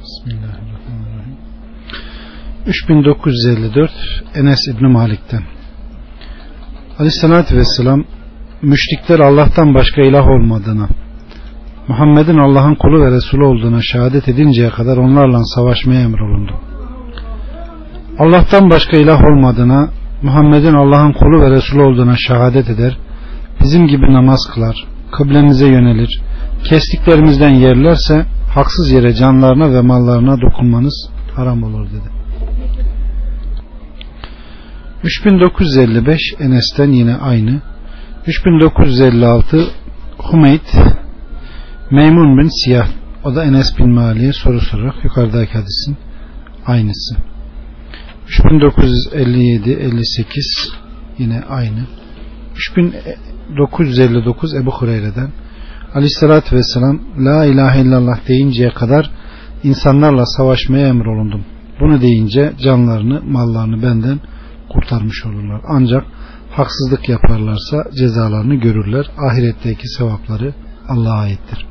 Bismillahirrahmanirrahim. 3954 Enes İbni Malik'ten Aleyhissalatü Vesselam müşrikler Allah'tan başka ilah olmadığına Muhammed'in Allah'ın kulu ve Resulü olduğuna şehadet edinceye kadar onlarla savaşmaya emrolundu. Allah'tan başka ilah olmadığına Muhammed'in Allah'ın kulu ve Resulü olduğuna şehadet eder, bizim gibi namaz kılar, kıblemize yönelir, kestiklerimizden yerlerse haksız yere canlarına ve mallarına dokunmanız haram olur dedi. 3955 Enes'ten yine aynı. 3956 Humeyt Meymun bin Siyah o da Enes bin Mali'ye soru sorarak yukarıdaki hadisin aynısı. 3957 58 yine aynı. 3959 Ebu Hureyre'den Aleyhissalatü Vesselam La ilahe illallah deyinceye kadar insanlarla savaşmaya emrolundum. Bunu deyince canlarını, mallarını benden kurtarmış olurlar. Ancak haksızlık yaparlarsa cezalarını görürler. Ahiretteki sevapları Allah'a aittir.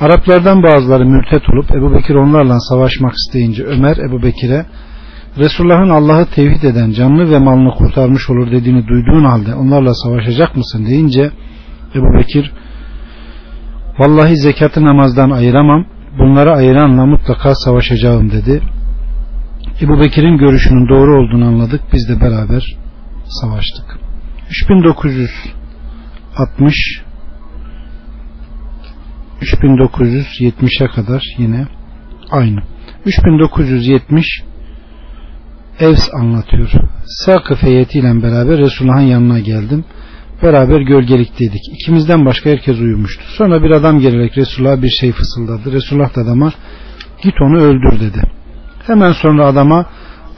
Araplardan bazıları mürtet olup Ebu Bekir onlarla savaşmak isteyince Ömer Ebu Bekir'e Resulullah'ın Allah'ı tevhid eden canlı ve malını kurtarmış olur dediğini duyduğun halde onlarla savaşacak mısın deyince Ebu Bekir vallahi zekatı namazdan ayıramam bunları ayıranla mutlaka savaşacağım dedi. Ebu Bekir'in görüşünün doğru olduğunu anladık. Biz de beraber savaştık. 3960 3970'e kadar yine aynı. 3970 Evs anlatıyor. Sakıf heyetiyle beraber Resulullah'ın yanına geldim. Beraber gölgelikteydik. İkimizden başka herkes uyumuştu. Sonra bir adam gelerek Resulullah'a bir şey fısıldadı. Resulullah da adama git onu öldür dedi. Hemen sonra adama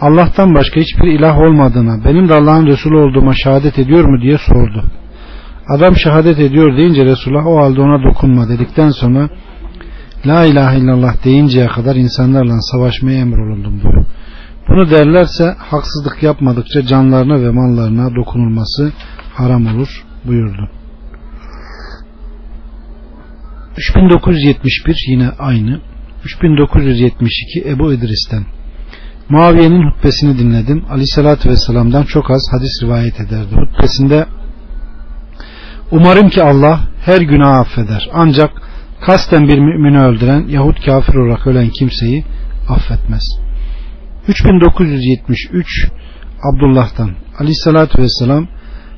Allah'tan başka hiçbir ilah olmadığına, benim de Allah'ın Resulü olduğuma şehadet ediyor mu diye sordu. Adam şehadet ediyor deyince Resulullah o halde ona dokunma dedikten sonra La ilahe illallah deyinceye kadar insanlarla savaşmaya emrolundum diyor. Bunu derlerse haksızlık yapmadıkça canlarına ve mallarına dokunulması haram olur buyurdu. 3971 yine aynı. 3972 Ebu İdris'ten Muaviye'nin hutbesini dinledim. Aleyhissalatü Vesselam'dan çok az hadis rivayet ederdi. Hutbesinde Umarım ki Allah her günah affeder. Ancak kasten bir mümini öldüren yahut kafir olarak ölen kimseyi affetmez. 3973 Abdullah'tan Aleyhissalatü Vesselam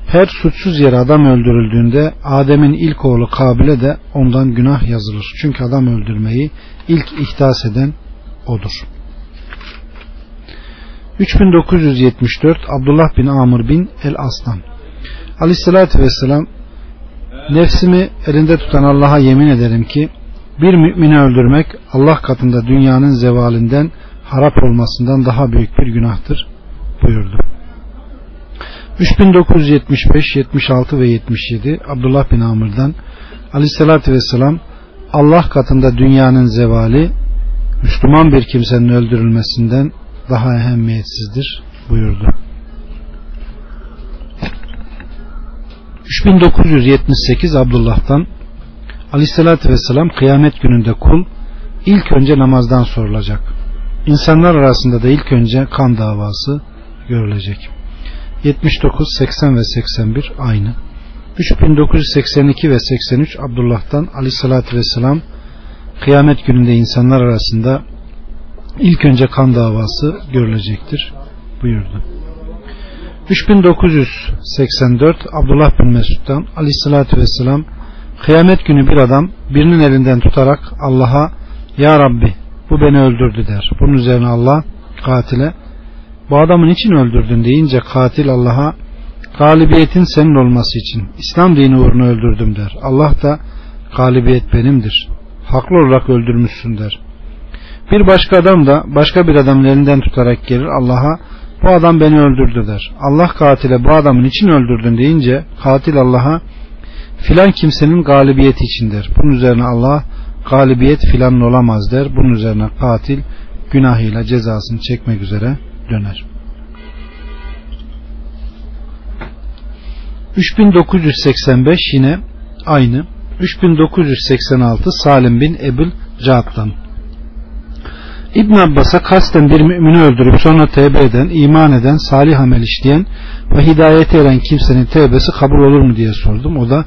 her suçsuz yere adam öldürüldüğünde Adem'in ilk oğlu Kabil'e de ondan günah yazılır. Çünkü adam öldürmeyi ilk ihdas eden odur. 3974 Abdullah bin Amr bin El Aslan Aleyhissalatü Vesselam Nefsimi elinde tutan Allah'a yemin ederim ki bir mümini öldürmek Allah katında dünyanın zevalinden harap olmasından daha büyük bir günahtır buyurdu. 3975, 76 ve 77 Abdullah bin Amr'dan Aleyhisselatü Vesselam Allah katında dünyanın zevali Müslüman bir kimsenin öldürülmesinden daha ehemmiyetsizdir buyurdu. 3978 Abdullah'tan Aleyhisselatü Vesselam kıyamet gününde kul ilk önce namazdan sorulacak. İnsanlar arasında da ilk önce kan davası görülecek. 79, 80 ve 81 aynı. 3982 ve 83 Abdullah'tan Aleyhisselatü Vesselam kıyamet gününde insanlar arasında ilk önce kan davası görülecektir buyurdu. 3984 Abdullah bin Mesud'dan Aleyhisselatü Vesselam kıyamet günü bir adam birinin elinden tutarak Allah'a Ya Rabbi bu beni öldürdü der. Bunun üzerine Allah katile bu adamın için öldürdün deyince katil Allah'a galibiyetin senin olması için İslam dini uğruna öldürdüm der. Allah da galibiyet benimdir. Haklı olarak öldürmüşsün der. Bir başka adam da başka bir adamın elinden tutarak gelir Allah'a bu adam beni öldürdü der. Allah katile bu adamın için öldürdün deyince katil Allah'a filan kimsenin galibiyeti için der. Bunun üzerine Allah galibiyet filan olamaz der. Bunun üzerine katil günahıyla cezasını çekmek üzere döner. 3985 yine aynı. 3986 Salim bin Ebul Cahat'tan İbn Abbas'a kasten bir mümini öldürüp sonra tevbe eden, iman eden, salih amel işleyen ve hidayete eren kimsenin tevbesi kabul olur mu diye sordum. O da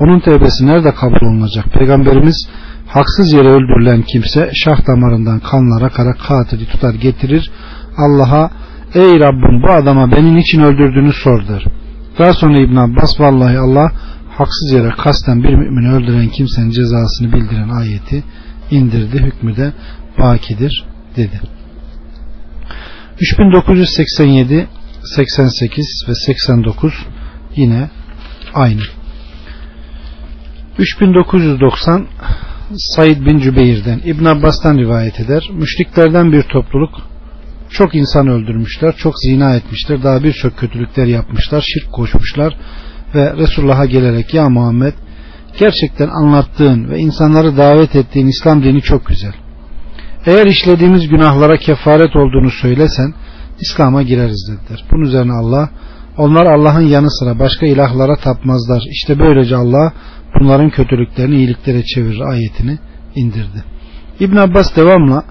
onun tevbesi nerede kabul olunacak? Peygamberimiz haksız yere öldürülen kimse şah damarından kanlara kara katili tutar getirir. Allah'a ey Rabbim bu adama benim için öldürdüğünü sordur. Daha sonra İbn Abbas vallahi Allah haksız yere kasten bir mümini öldüren kimsenin cezasını bildiren ayeti indirdi. Hükmü de bakidir dedi. 3987 88 ve 89 yine aynı. 3990 Said bin Cübeyr'den İbn Abbas'tan rivayet eder. Müşriklerden bir topluluk çok insan öldürmüşler, çok zina etmişler, daha birçok kötülükler yapmışlar, şirk koşmuşlar ve Resulullah'a gelerek ya Muhammed gerçekten anlattığın ve insanları davet ettiğin İslam dini çok güzel. Eğer işlediğimiz günahlara kefaret olduğunu söylesen İslam'a gireriz dediler. Bunun üzerine Allah onlar Allah'ın yanı sıra başka ilahlara tapmazlar. İşte böylece Allah bunların kötülüklerini iyiliklere çevirir ayetini indirdi. İbn Abbas devamla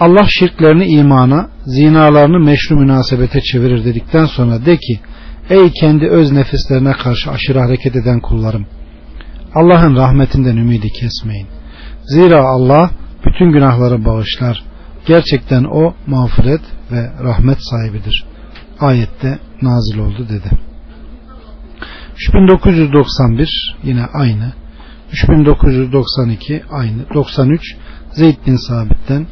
Allah şirklerini imana, zinalarını meşru münasebete çevirir dedikten sonra de ki ey kendi öz nefislerine karşı aşırı hareket eden kullarım Allah'ın rahmetinden ümidi kesmeyin. Zira Allah bütün günahları bağışlar. Gerçekten o mağfiret ve rahmet sahibidir. Ayette nazil oldu dedi. 3991 yine aynı. 3992 aynı. 93 Zeyd bin Sabit'ten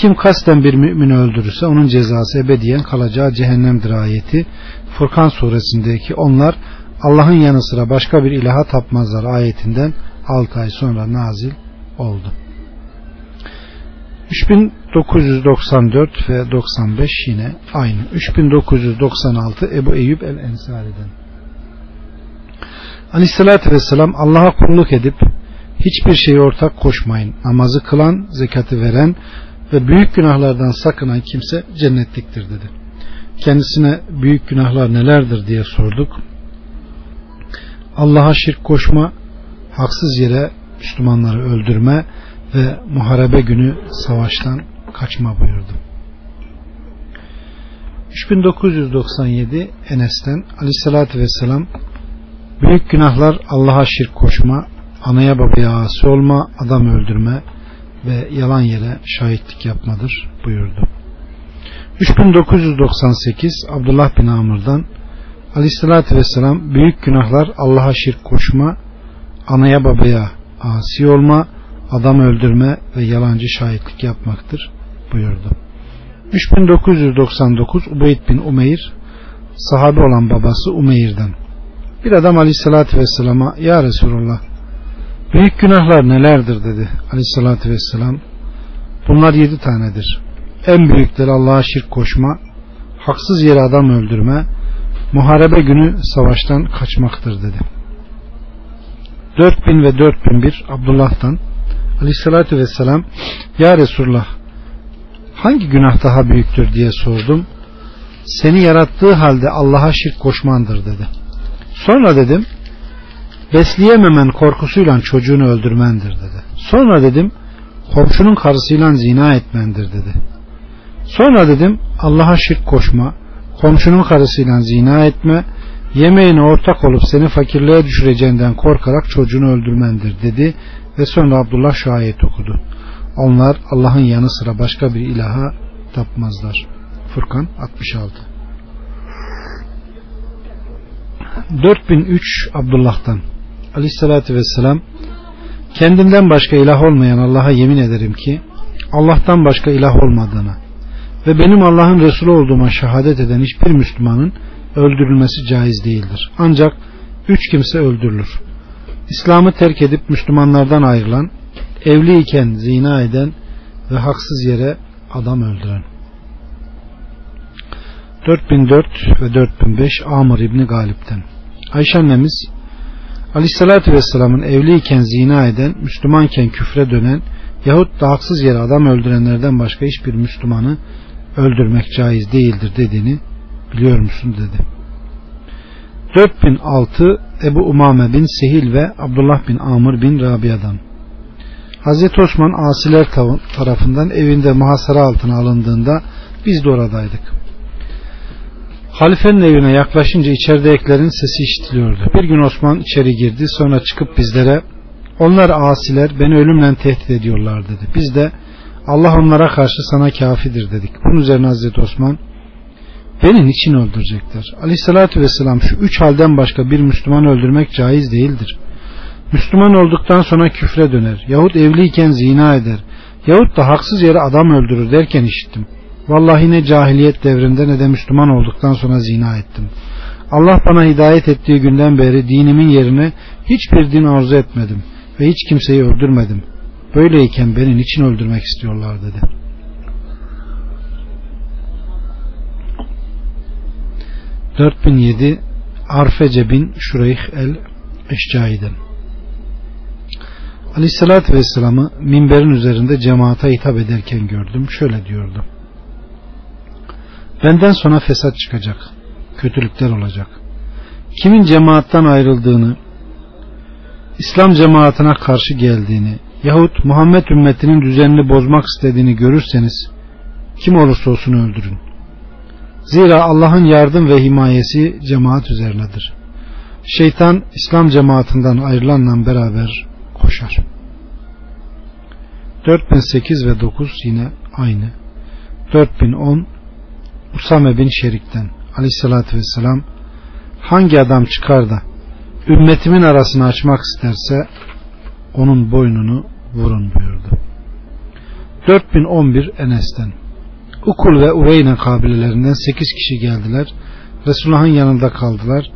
kim kasten bir mümini öldürürse onun cezası ebediyen kalacağı cehennemdir ayeti. Furkan suresindeki onlar Allah'ın yanı sıra başka bir ilaha tapmazlar ayetinden 6 ay sonra nazil oldu. 3994 ve 95 yine aynı. 3996 Ebu Eyyub el-Ensari'den. Aleyhissalatü vesselam Allah'a kulluk edip hiçbir şeye ortak koşmayın. Namazı kılan, zekatı veren ve büyük günahlardan sakınan kimse cennetliktir dedi. Kendisine büyük günahlar nelerdir diye sorduk. Allah'a şirk koşma, haksız yere Müslümanları öldürme ve muharebe günü savaştan kaçma buyurdu. 3997 Enes'ten Aleyhisselatü Vesselam Büyük günahlar Allah'a şirk koşma, anaya babaya asi olma, adam öldürme ve yalan yere şahitlik yapmadır buyurdu. 3998 Abdullah bin Amr'dan Aleyhisselatü Vesselam büyük günahlar Allah'a şirk koşma, anaya babaya asi olma, adam öldürme ve yalancı şahitlik yapmaktır buyurdu. 3999 Ubeyd bin Umeyr sahabe olan babası Umeyr'den bir adam aleyhissalatü vesselama ya Resulullah büyük günahlar nelerdir dedi aleyhissalatü vesselam. Bunlar yedi tanedir. En büyükleri Allah'a şirk koşma haksız yere adam öldürme muharebe günü savaştan kaçmaktır dedi. 4000 ve 4001 Abdullah'tan aleyhissalatü vesselam ya Resulullah hangi günah daha büyüktür? diye sordum. Seni yarattığı halde Allah'a şirk koşmandır dedi. Sonra dedim besleyememen korkusuyla çocuğunu öldürmendir dedi sonra dedim komşunun karısıyla zina etmendir dedi sonra dedim Allah'a şirk koşma komşunun karısıyla zina etme yemeğine ortak olup seni fakirliğe düşüreceğinden korkarak çocuğunu öldürmendir dedi ve sonra Abdullah şu ayet okudu. Onlar Allah'ın yanı sıra başka bir ilaha tapmazlar. Furkan 66 4003 Abdullah'tan Aleyhisselatü Vesselam kendinden başka ilah olmayan Allah'a yemin ederim ki Allah'tan başka ilah olmadığına ve benim Allah'ın Resulü olduğuma şehadet eden hiçbir Müslümanın öldürülmesi caiz değildir. Ancak üç kimse öldürülür. İslam'ı terk edip Müslümanlardan ayrılan, evliyken zina eden ve haksız yere adam öldüren. 4004 ve 4005 Amr İbni Galip'ten. Ayşe annemiz Aleyhisselatü Vesselam'ın evliyken zina eden, Müslümanken küfre dönen yahut da haksız yere adam öldürenlerden başka hiçbir Müslümanı öldürmek caiz değildir dediğini biliyor musun dedi. 4006 Ebu Umame bin Sehil ve Abdullah bin Amr bin Rabia'dan. Hazreti Osman asiler tarafından evinde muhasara altına alındığında biz de oradaydık. Halifenin evine yaklaşınca içeridekilerin sesi işitiliyordu. Bir gün Osman içeri girdi sonra çıkıp bizlere onlar asiler beni ölümle tehdit ediyorlar dedi. Biz de Allah onlara karşı sana kafidir dedik. Bunun üzerine Hazreti Osman beni niçin öldürecekler? Aleyhissalatü vesselam şu üç halden başka bir Müslüman öldürmek caiz değildir. Müslüman olduktan sonra küfre döner. Yahut evliyken zina eder. Yahut da haksız yere adam öldürür derken işittim. Vallahi ne cahiliyet devrinde ne de Müslüman olduktan sonra zina ettim. Allah bana hidayet ettiği günden beri dinimin yerine hiçbir din arzu etmedim ve hiç kimseyi öldürmedim. Böyleyken beni niçin öldürmek istiyorlar dedi. ...4007 Arfece bin Şureyh el Eşcai'den Aleyhissalatü Vesselam'ı minberin üzerinde cemaate hitap ederken gördüm. Şöyle diyordu. Benden sonra fesat çıkacak. Kötülükler olacak. Kimin cemaattan ayrıldığını, İslam cemaatine karşı geldiğini yahut Muhammed ümmetinin düzenini bozmak istediğini görürseniz kim olursa olsun öldürün. Zira Allah'ın yardım ve himayesi cemaat üzerinedir. Şeytan İslam cemaatinden ayrılanla beraber koşar. 4008 ve 9 yine aynı. 4010 Usame bin Şerik'ten aleyhissalatü vesselam hangi adam çıkar da ümmetimin arasını açmak isterse onun boynunu vurun buyurdu. 4011 Enes'ten Ukul ve Ureyne kabilelerinden 8 kişi geldiler. Resulullah'ın yanında kaldılar.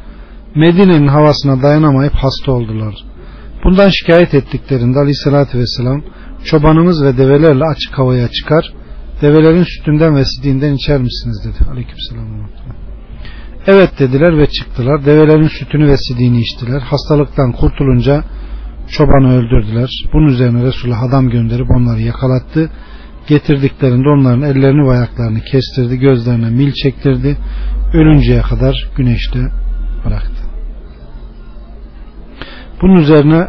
Medine'nin havasına dayanamayıp hasta oldular. Bundan şikayet ettiklerinde aleyhissalatü vesselam çobanımız ve develerle açık havaya çıkar develerin sütünden ve sidiğinden içer misiniz dedi. Aleykümselam. Evet dediler ve çıktılar. Develerin sütünü ve sidiğini içtiler. Hastalıktan kurtulunca çobanı öldürdüler. Bunun üzerine Resulullah adam gönderip onları yakalattı. Getirdiklerinde onların ellerini ve ayaklarını kestirdi. Gözlerine mil çektirdi. Ölünceye kadar güneşte bıraktı. Bunun üzerine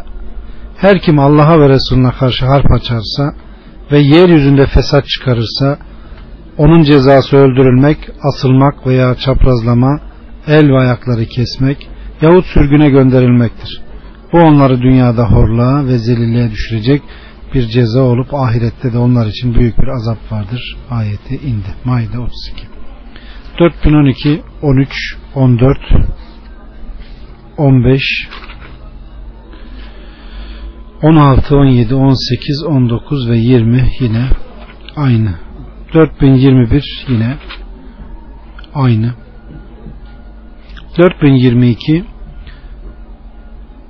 her kim Allah'a ve Resulüne karşı harp açarsa ve yeryüzünde fesat çıkarırsa onun cezası öldürülmek, asılmak veya çaprazlama, el ve ayakları kesmek yahut sürgüne gönderilmektir. Bu onları dünyada horluğa ve zelilliğe düşürecek bir ceza olup ahirette de onlar için büyük bir azap vardır. Ayeti indi. Maide 32. 4012, 13, 14, 15, 16, 17, 18, 19 ve 20 yine aynı. 4021 yine aynı. 4022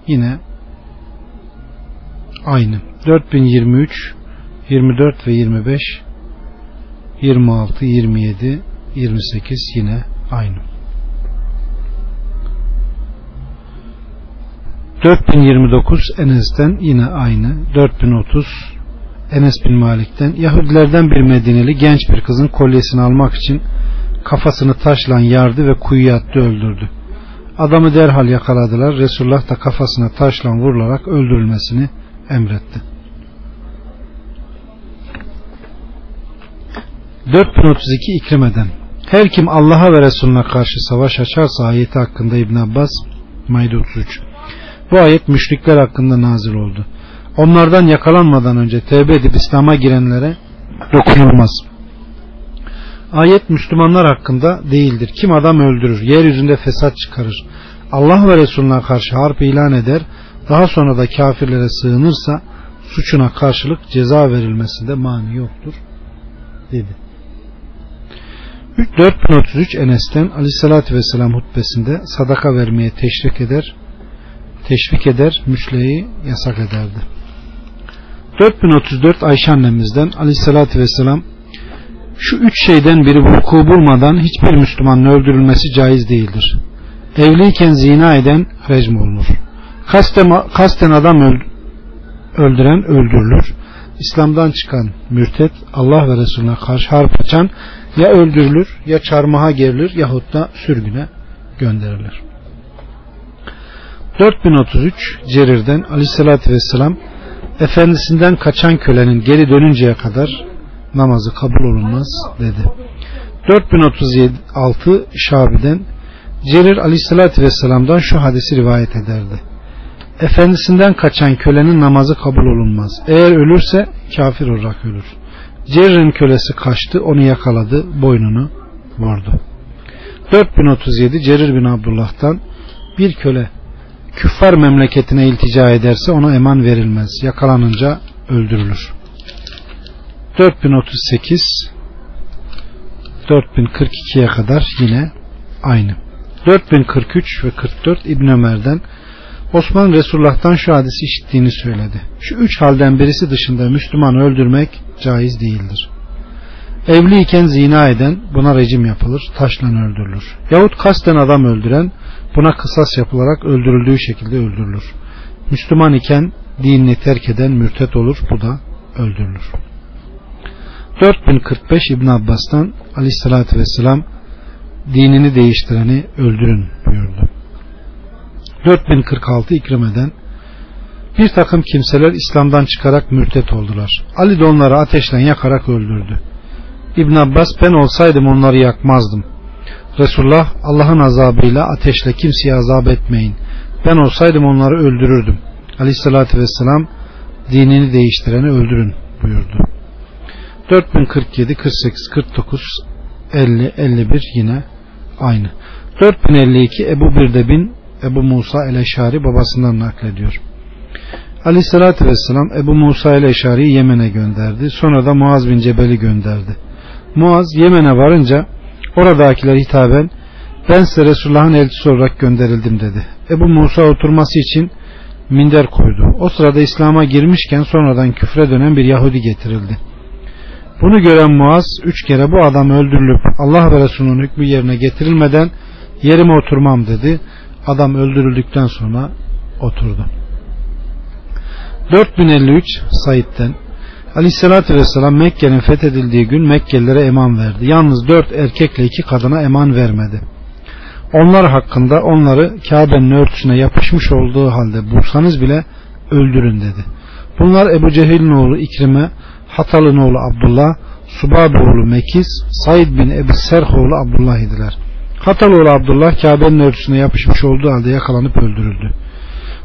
yine aynı. 4023 24 ve 25 26, 27, 28 yine aynı. 4029 Enes'ten yine aynı. 4030 Enes bin Malik'ten Yahudilerden bir Medineli genç bir kızın kolyesini almak için kafasını taşla yardı ve kuyuya attı öldürdü. Adamı derhal yakaladılar. Resulullah da kafasına taşla vurularak öldürülmesini emretti. 4032 İkrime'den Her kim Allah'a ve Resulüne karşı savaş açarsa ayeti hakkında İbn Abbas Maide 33 bu ayet müşrikler hakkında nazil oldu. Onlardan yakalanmadan önce tevbe edip İslam'a girenlere dokunulmaz. Ayet Müslümanlar hakkında değildir. Kim adam öldürür, yeryüzünde fesat çıkarır, Allah ve Resulüne karşı harp ilan eder, daha sonra da kafirlere sığınırsa suçuna karşılık ceza verilmesinde mani yoktur dedi. 4033 Enes'ten Aleyhisselatü Vesselam hutbesinde sadaka vermeye teşvik eder teşvik eder, müşleyi yasak ederdi. 4034 Ayşe annemizden aleyhissalatü vesselam şu üç şeyden biri vuku bulmadan hiçbir Müslümanın öldürülmesi caiz değildir. Evliyken zina eden rejim olunur. Kasten, kasten adam öldüren öldürülür. İslam'dan çıkan mürtet Allah ve Resulüne karşı harp açan ya öldürülür ya çarmıha gerilir yahut da sürgüne gönderilir. 4033 Cerir'den aleyhissalatü vesselam efendisinden kaçan kölenin geri dönünceye kadar namazı kabul olunmaz dedi. 4036 Şabi'den Cerir aleyhissalatü vesselam'dan şu hadisi rivayet ederdi. Efendisinden kaçan kölenin namazı kabul olunmaz. Eğer ölürse kafir olarak ölür. Cerir'in kölesi kaçtı, onu yakaladı, boynunu vurdu. 4037 Cerir bin Abdullah'tan bir köle küffar memleketine iltica ederse ona eman verilmez. Yakalanınca öldürülür. 4038 4042'ye kadar yine aynı. 4043 ve 44 İbn Ömer'den Osman Resulullah'tan şu hadisi işittiğini söyledi. Şu üç halden birisi dışında Müslüman öldürmek caiz değildir. Evliyken zina eden buna rejim yapılır, taşla öldürülür. Yahut kasten adam öldüren buna kısas yapılarak öldürüldüğü şekilde öldürülür. Müslüman iken dinini terk eden mürtet olur, bu da öldürülür. 4045 İbn Abbas'tan aleyhissalatü vesselam dinini değiştireni öldürün buyurdu. 4046 İkrime'den bir takım kimseler İslam'dan çıkarak mürtet oldular. Ali de onları ateşle yakarak öldürdü. İbn Abbas ben olsaydım onları yakmazdım. Resulullah Allah'ın azabıyla ateşle kimseye azap etmeyin. Ben olsaydım onları öldürürdüm. Aleyhissalatü vesselam dinini değiştireni öldürün buyurdu. 4047, 48, 49, 50, 51 yine aynı. 4052 Ebu Birde bin Ebu Musa el-Eşari babasından naklediyor. Aleyhissalatü vesselam Ebu Musa el-Eşari'yi Yemen'e gönderdi. Sonra da Muaz bin Cebel'i gönderdi. Muaz Yemen'e varınca oradakiler hitaben ben size Resulullah'ın elçisi olarak gönderildim dedi. Ebu Musa oturması için minder koydu. O sırada İslam'a girmişken sonradan küfre dönen bir Yahudi getirildi. Bunu gören Muaz üç kere bu adam öldürülüp Allah ve Resulünün hükmü yerine getirilmeden yerime oturmam dedi. Adam öldürüldükten sonra oturdu. 4053 Said'den Aleyhissalatü Vesselam Mekke'nin fethedildiği gün Mekkelilere eman verdi. Yalnız dört erkekle iki kadına eman vermedi. Onlar hakkında onları Kabe'nin örtüsüne yapışmış olduğu halde bulsanız bile öldürün dedi. Bunlar Ebu Cehil'in oğlu İkrime, Hatal'ın oğlu Abdullah, Subab oğlu Mekiz, Said bin Ebu Serh oğlu Abdullah idiler. Hatal oğlu Abdullah Kabe'nin örtüsüne yapışmış olduğu halde yakalanıp öldürüldü.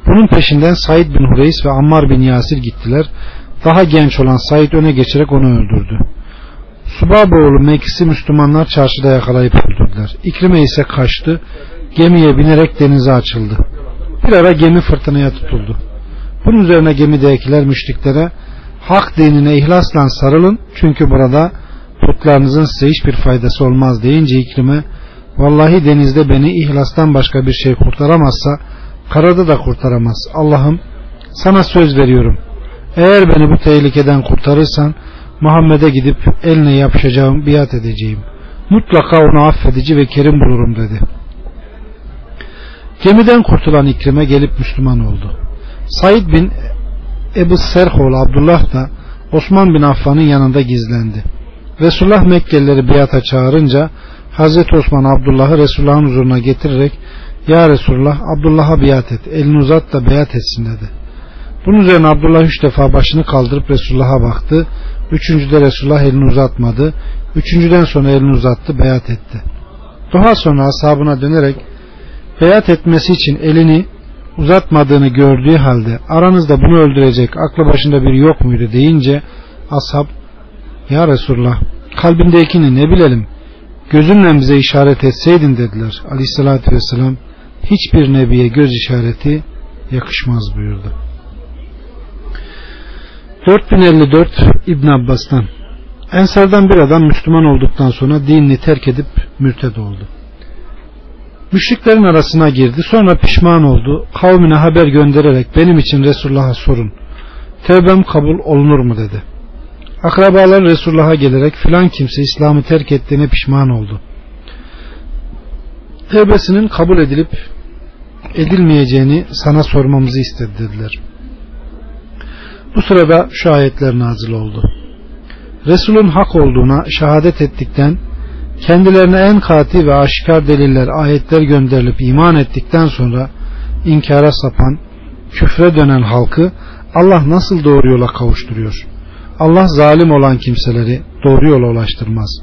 Bunun peşinden Said bin Hureys ve Ammar bin Yasir gittiler. Daha genç olan Said öne geçerek onu öldürdü. Subab oğlu Mekis'i Müslümanlar çarşıda yakalayıp öldürdüler. İkrime ise kaçtı. Gemiye binerek denize açıldı. Bir ara gemi fırtınaya tutuldu. Bunun üzerine gemidekiler müşriklere hak dinine ihlasla sarılın çünkü burada putlarınızın size hiçbir faydası olmaz deyince İkrime vallahi denizde beni ihlastan başka bir şey kurtaramazsa karada da kurtaramaz. Allah'ım sana söz veriyorum. Eğer beni bu tehlikeden kurtarırsan Muhammed'e gidip eline yapışacağım biat edeceğim. Mutlaka onu affedici ve kerim bulurum dedi. Gemiden kurtulan İkrime gelip Müslüman oldu. Said bin Ebu Serhoğlu Abdullah da Osman bin Affan'ın yanında gizlendi. Resulullah Mekkelileri biata çağırınca Hazreti Osman Abdullah'ı Resulullah'ın huzuruna getirerek Ya Resulullah Abdullah'a biat et elini uzat da biat etsin dedi. Bunun üzerine Abdullah üç defa başını kaldırıp Resulullah'a baktı. Üçüncüde Resulullah elini uzatmadı. Üçüncüden sonra elini uzattı beyat etti. Daha sonra ashabına dönerek beyat etmesi için elini uzatmadığını gördüğü halde aranızda bunu öldürecek aklı başında bir yok muydu deyince ashab ya Resulullah kalbindekini ne bilelim gözünle bize işaret etseydin dediler aleyhissalatü vesselam hiçbir nebiye göz işareti yakışmaz buyurdu 4054 İbn Abbas'tan Ensardan bir adam Müslüman olduktan sonra dinini terk edip mürted oldu. Müşriklerin arasına girdi. Sonra pişman oldu. Kavmine haber göndererek benim için Resulullah'a sorun. Tevbem kabul olunur mu dedi. Akrabalar Resulullah'a gelerek filan kimse İslam'ı terk ettiğine pişman oldu. Tevbesinin kabul edilip edilmeyeceğini sana sormamızı istedi dediler. Bu sırada şu ayetler nazil oldu. Resulün hak olduğuna şehadet ettikten kendilerine en kati ve aşikar deliller, ayetler gönderilip iman ettikten sonra inkara sapan, küfre dönen halkı Allah nasıl doğru yola kavuşturuyor? Allah zalim olan kimseleri doğru yola ulaştırmaz.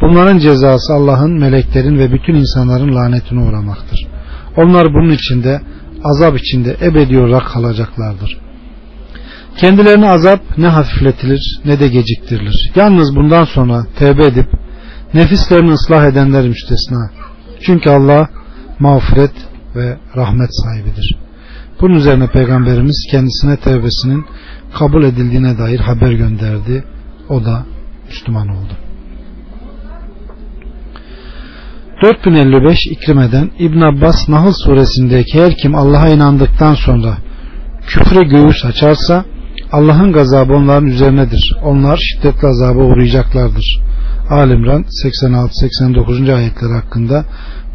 Bunların cezası Allah'ın, meleklerin ve bütün insanların lanetine uğramaktır. Onlar bunun içinde, azap içinde ebedi olarak kalacaklardır. Kendilerine azap ne hafifletilir ne de geciktirilir. Yalnız bundan sonra tevbe edip nefislerini ıslah edenler müstesna. Çünkü Allah mağfiret ve rahmet sahibidir. Bunun üzerine Peygamberimiz kendisine tevbesinin kabul edildiğine dair haber gönderdi. O da Müslüman oldu. 4055 İkrime'den İbn Abbas Nahl suresindeki her kim Allah'a inandıktan sonra küfre göğüs açarsa Allah'ın gazabı onların üzerinedir. Onlar şiddetli azaba uğrayacaklardır. Alimran 86-89. ayetler hakkında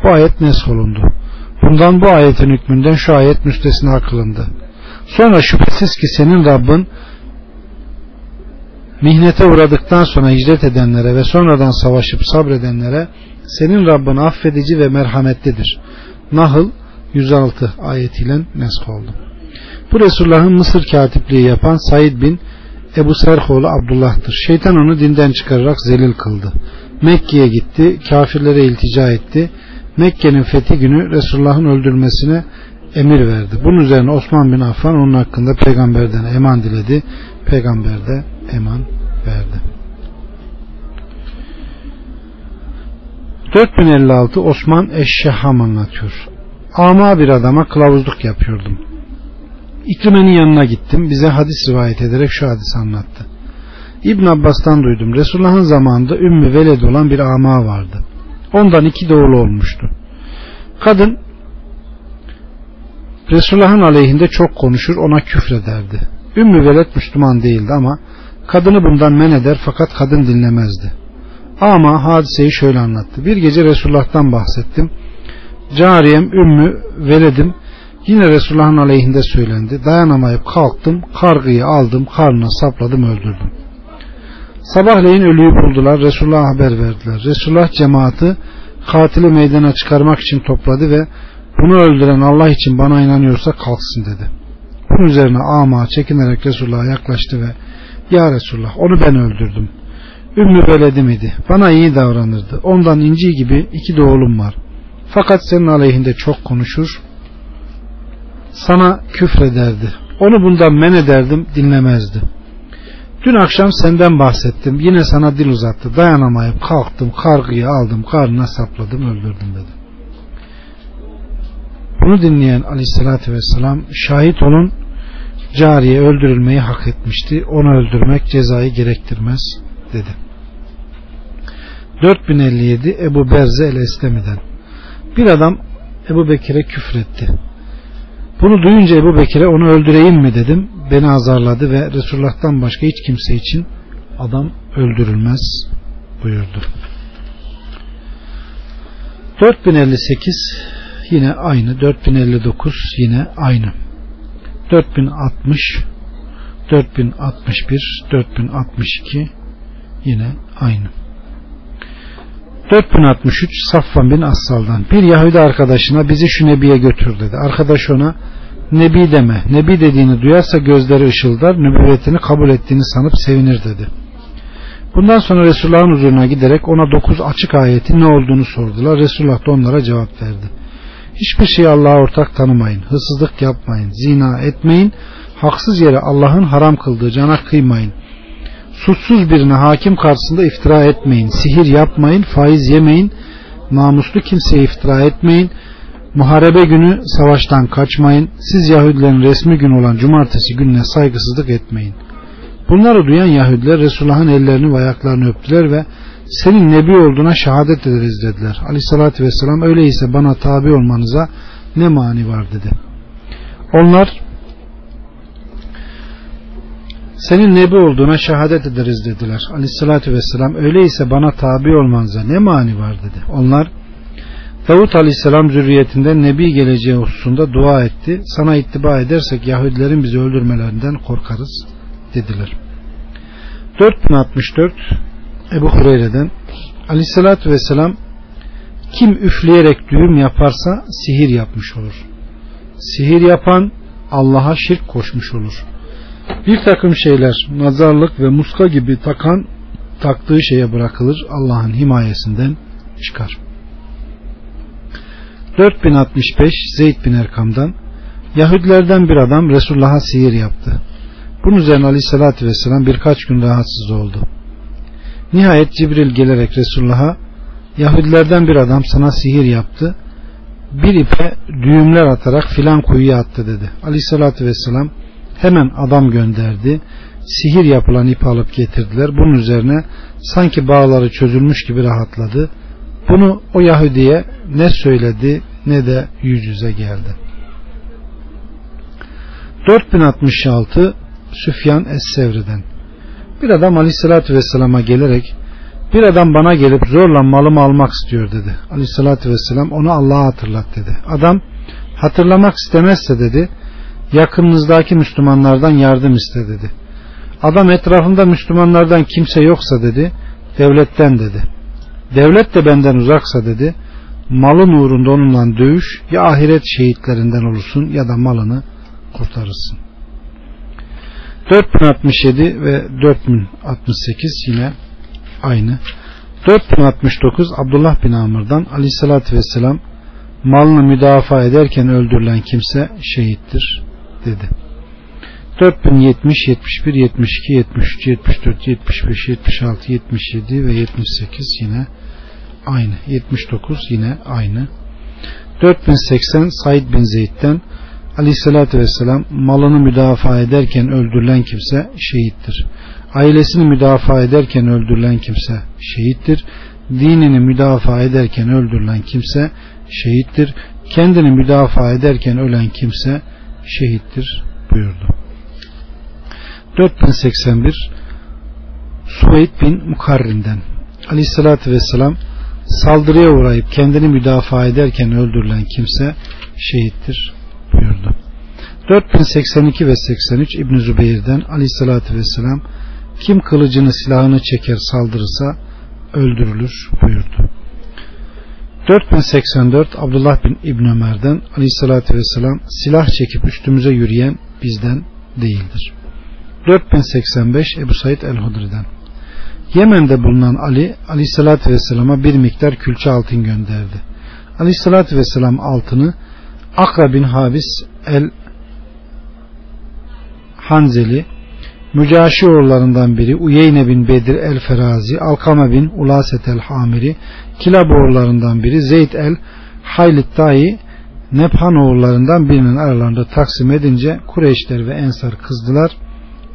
bu ayet nesholundu. Bundan bu ayetin hükmünden şu ayet müstesna kılındı. Sonra şüphesiz ki senin Rabbin mihnete uğradıktan sonra hicret edenlere ve sonradan savaşıp sabredenlere senin Rabbin affedici ve merhametlidir. Nahl 106 ayetiyle nesk oldu. Bu Resulullah'ın Mısır katipliği yapan Said bin Ebu Serhoğlu Abdullah'tır. Şeytan onu dinden çıkararak zelil kıldı. Mekke'ye gitti, kafirlere iltica etti. Mekke'nin fethi günü Resulullah'ın öldürülmesine emir verdi. Bunun üzerine Osman bin Affan onun hakkında peygamberden eman diledi. Peygamber de eman verdi. 4056 Osman Eşşeham anlatıyor. Ama bir adama kılavuzluk yapıyordum. İkrimenin yanına gittim. Bize hadis rivayet ederek şu hadis anlattı. İbn Abbas'tan duydum. Resulullah'ın zamanında Ümmü Veled olan bir ama vardı. Ondan iki doğulu olmuştu. Kadın Resulullah'ın aleyhinde çok konuşur ona küfrederdi. Ümmü Veled Müslüman değildi ama kadını bundan men eder fakat kadın dinlemezdi. Ama hadiseyi şöyle anlattı. Bir gece Resulullah'tan bahsettim. Cariyem Ümmü Veled'im Yine Resulullah'ın aleyhinde söylendi. Dayanamayıp kalktım, kargıyı aldım, karnına sapladım, öldürdüm. Sabahleyin ölüyü buldular, Resulullah'a haber verdiler. Resulullah cemaati katili meydana çıkarmak için topladı ve bunu öldüren Allah için bana inanıyorsa kalksın dedi. Bunun üzerine ama çekinerek Resulullah'a yaklaştı ve Ya Resulullah onu ben öldürdüm. Ümmü Veledim idi. Bana iyi davranırdı. Ondan inci gibi iki de oğlum var. Fakat senin aleyhinde çok konuşur, sana küfrederdi. Onu bundan men ederdim dinlemezdi. Dün akşam senden bahsettim. Yine sana dil uzattı. Dayanamayıp kalktım, kargıyı aldım, karnına sapladım, öldürdüm dedi. Bunu dinleyen aleyhissalatü vesselam şahit olun cariye öldürülmeyi hak etmişti. Onu öldürmek cezayı gerektirmez dedi. 4057 Ebu Berze el-Eslemi'den bir adam Ebu Bekir'e küfretti. Bunu duyunca Ebu Bekir'e onu öldüreyim mi dedim. Beni azarladı ve Resulullah'tan başka hiç kimse için adam öldürülmez buyurdu. 4058 yine aynı. 4059 yine aynı. 4060 4061 4062 yine aynı. 4063 Safvan bin Assal'dan bir Yahudi arkadaşına bizi şu nebiye götür dedi. Arkadaş ona nebi deme. Nebi dediğini duyarsa gözleri ışıldar, nübüvvetini kabul ettiğini sanıp sevinir dedi. Bundan sonra Resulullah'ın huzuruna giderek ona dokuz açık ayetin ne olduğunu sordular. Resulullah da onlara cevap verdi. Hiçbir şey Allah'a ortak tanımayın, hırsızlık yapmayın, zina etmeyin, haksız yere Allah'ın haram kıldığı cana kıymayın, Suçsuz birine hakim karşısında iftira etmeyin. Sihir yapmayın. Faiz yemeyin. Namuslu kimseye iftira etmeyin. Muharebe günü savaştan kaçmayın. Siz Yahudilerin resmi gün olan cumartesi gününe saygısızlık etmeyin. Bunları duyan Yahudiler Resulullah'ın ellerini ve ayaklarını öptüler ve senin nebi olduğuna şehadet ederiz dediler. Aleyhissalatü vesselam öyleyse bana tabi olmanıza ne mani var dedi. Onlar senin nebi olduğuna şehadet ederiz dediler. Aleyhissalatü vesselam öyleyse bana tabi olmanıza ne mani var dedi. Onlar Davut Aleyhisselam zürriyetinden nebi geleceği hususunda dua etti. Sana ittiba edersek Yahudilerin bizi öldürmelerinden korkarız dediler. 4064 Ebu Hureyre'den Aleyhissalatü vesselam kim üfleyerek düğüm yaparsa sihir yapmış olur. Sihir yapan Allah'a şirk koşmuş olur Bir takım şeyler nazarlık ve muska gibi takan taktığı şeye bırakılır Allah'ın himayesinden çıkar. 4065 Zeyd bin Erkam'dan Yahudilerden bir adam Resulullah'a sihir yaptı. Bunun üzerine aleyhissalatü vesselam birkaç gün rahatsız oldu. Nihayet Cibril gelerek Resulullah'a Yahudilerden bir adam sana sihir yaptı. Bir ipe düğümler atarak filan kuyuya attı dedi. Aleyhissalatü vesselam hemen adam gönderdi. Sihir yapılan ipi alıp getirdiler. Bunun üzerine sanki bağları çözülmüş gibi rahatladı. Bunu o Yahudi'ye ne söyledi ne de yüz yüze geldi. 4066 Süfyan Es-Sevri'den Bir adam Aleyhisselatü Vesselam'a gelerek bir adam bana gelip zorla malımı almak istiyor dedi. Aleyhissalatü vesselam onu Allah'a hatırlat dedi. Adam hatırlamak istemezse dedi yakınınızdaki Müslümanlardan yardım iste dedi. Adam etrafında Müslümanlardan kimse yoksa dedi devletten dedi. Devlet de benden uzaksa dedi malın uğrunda onunla dövüş ya ahiret şehitlerinden olursun ya da malını kurtarırsın. 4067 ve 4068 yine aynı. 4069 Abdullah bin Amr'dan aleyhissalatü vesselam malını müdafaa ederken öldürülen kimse şehittir dedi. 4070, 71, 72, 73, 74, 75, 76, 77 ve 78 yine aynı. 79 yine aynı. 4080 Said bin Zeyd'den Aleyhisselatü Vesselam malını müdafaa ederken öldürülen kimse şehittir. Ailesini müdafaa ederken öldürülen kimse şehittir. Dinini müdafaa ederken öldürülen kimse şehittir. Kendini müdafaa ederken ölen kimse şehittir buyurdu. 4081 Suveyd bin Mukarrin'den Aleyhisselatü Vesselam saldırıya uğrayıp kendini müdafaa ederken öldürülen kimse şehittir buyurdu. 4082 ve 83 İbn Zübeyir'den Aleyhisselatü Vesselam kim kılıcını silahını çeker saldırırsa öldürülür buyurdu. 4084 Abdullah bin İbn Ömer'den Aleyhisselatü Vesselam silah çekip üstümüze yürüyen bizden değildir. 4085 Ebu Said el-Hudri'den Yemen'de bulunan Ali Aleyhisselatü Vesselam'a bir miktar külçe altın gönderdi. Aleyhisselatü Vesselam altını Akra bin Habis el Hanzeli Mücaşi oğullarından biri Uyeyne bin Bedir el Ferazi Alkama bin Ulaset el Hamiri Kilab oğullarından biri Zeyd el Haylit Dahi Nephan oğullarından birinin aralarında taksim edince Kureyşler ve Ensar kızdılar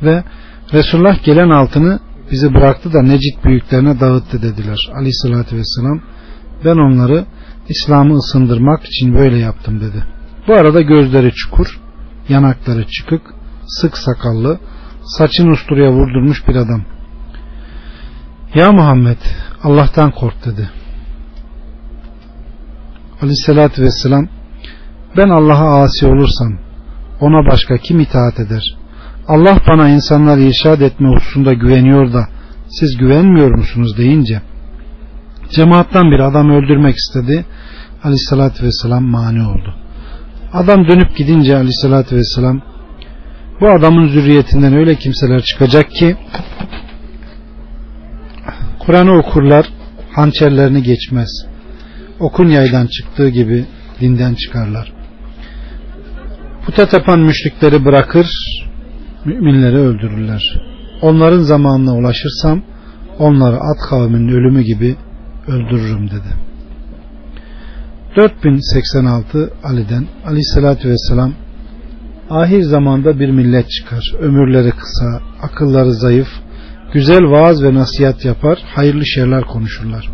ve Resulullah gelen altını bizi bıraktı da Necit büyüklerine dağıttı dediler. Aleyhissalatü vesselam ben onları İslam'ı ısındırmak için böyle yaptım dedi. Bu arada gözleri çukur, yanakları çıkık, sık sakallı, saçını usturaya vurdurmuş bir adam. Ya Muhammed Allah'tan kork dedi. Aleyhissalatü vesselam ben Allah'a asi olursam ona başka kim itaat eder? Allah bana insanları irşad etme hususunda güveniyor da siz güvenmiyor musunuz deyince cemaattan bir adam öldürmek istedi. Aleyhissalatü vesselam mani oldu. Adam dönüp gidince aleyhissalatü vesselam bu adamın zürriyetinden öyle kimseler çıkacak ki Kur'an'ı okurlar hançerlerini geçmez. Okun yaydan çıktığı gibi dinden çıkarlar. Puta tapan müşrikleri bırakır müminleri öldürürler. Onların zamanına ulaşırsam onları at kavminin ölümü gibi öldürürüm dedi. 4086 Ali'den Aleyhisselatü Vesselam ahir zamanda bir millet çıkar. Ömürleri kısa, akılları zayıf, güzel vaaz ve nasihat yapar, hayırlı şeyler konuşurlar.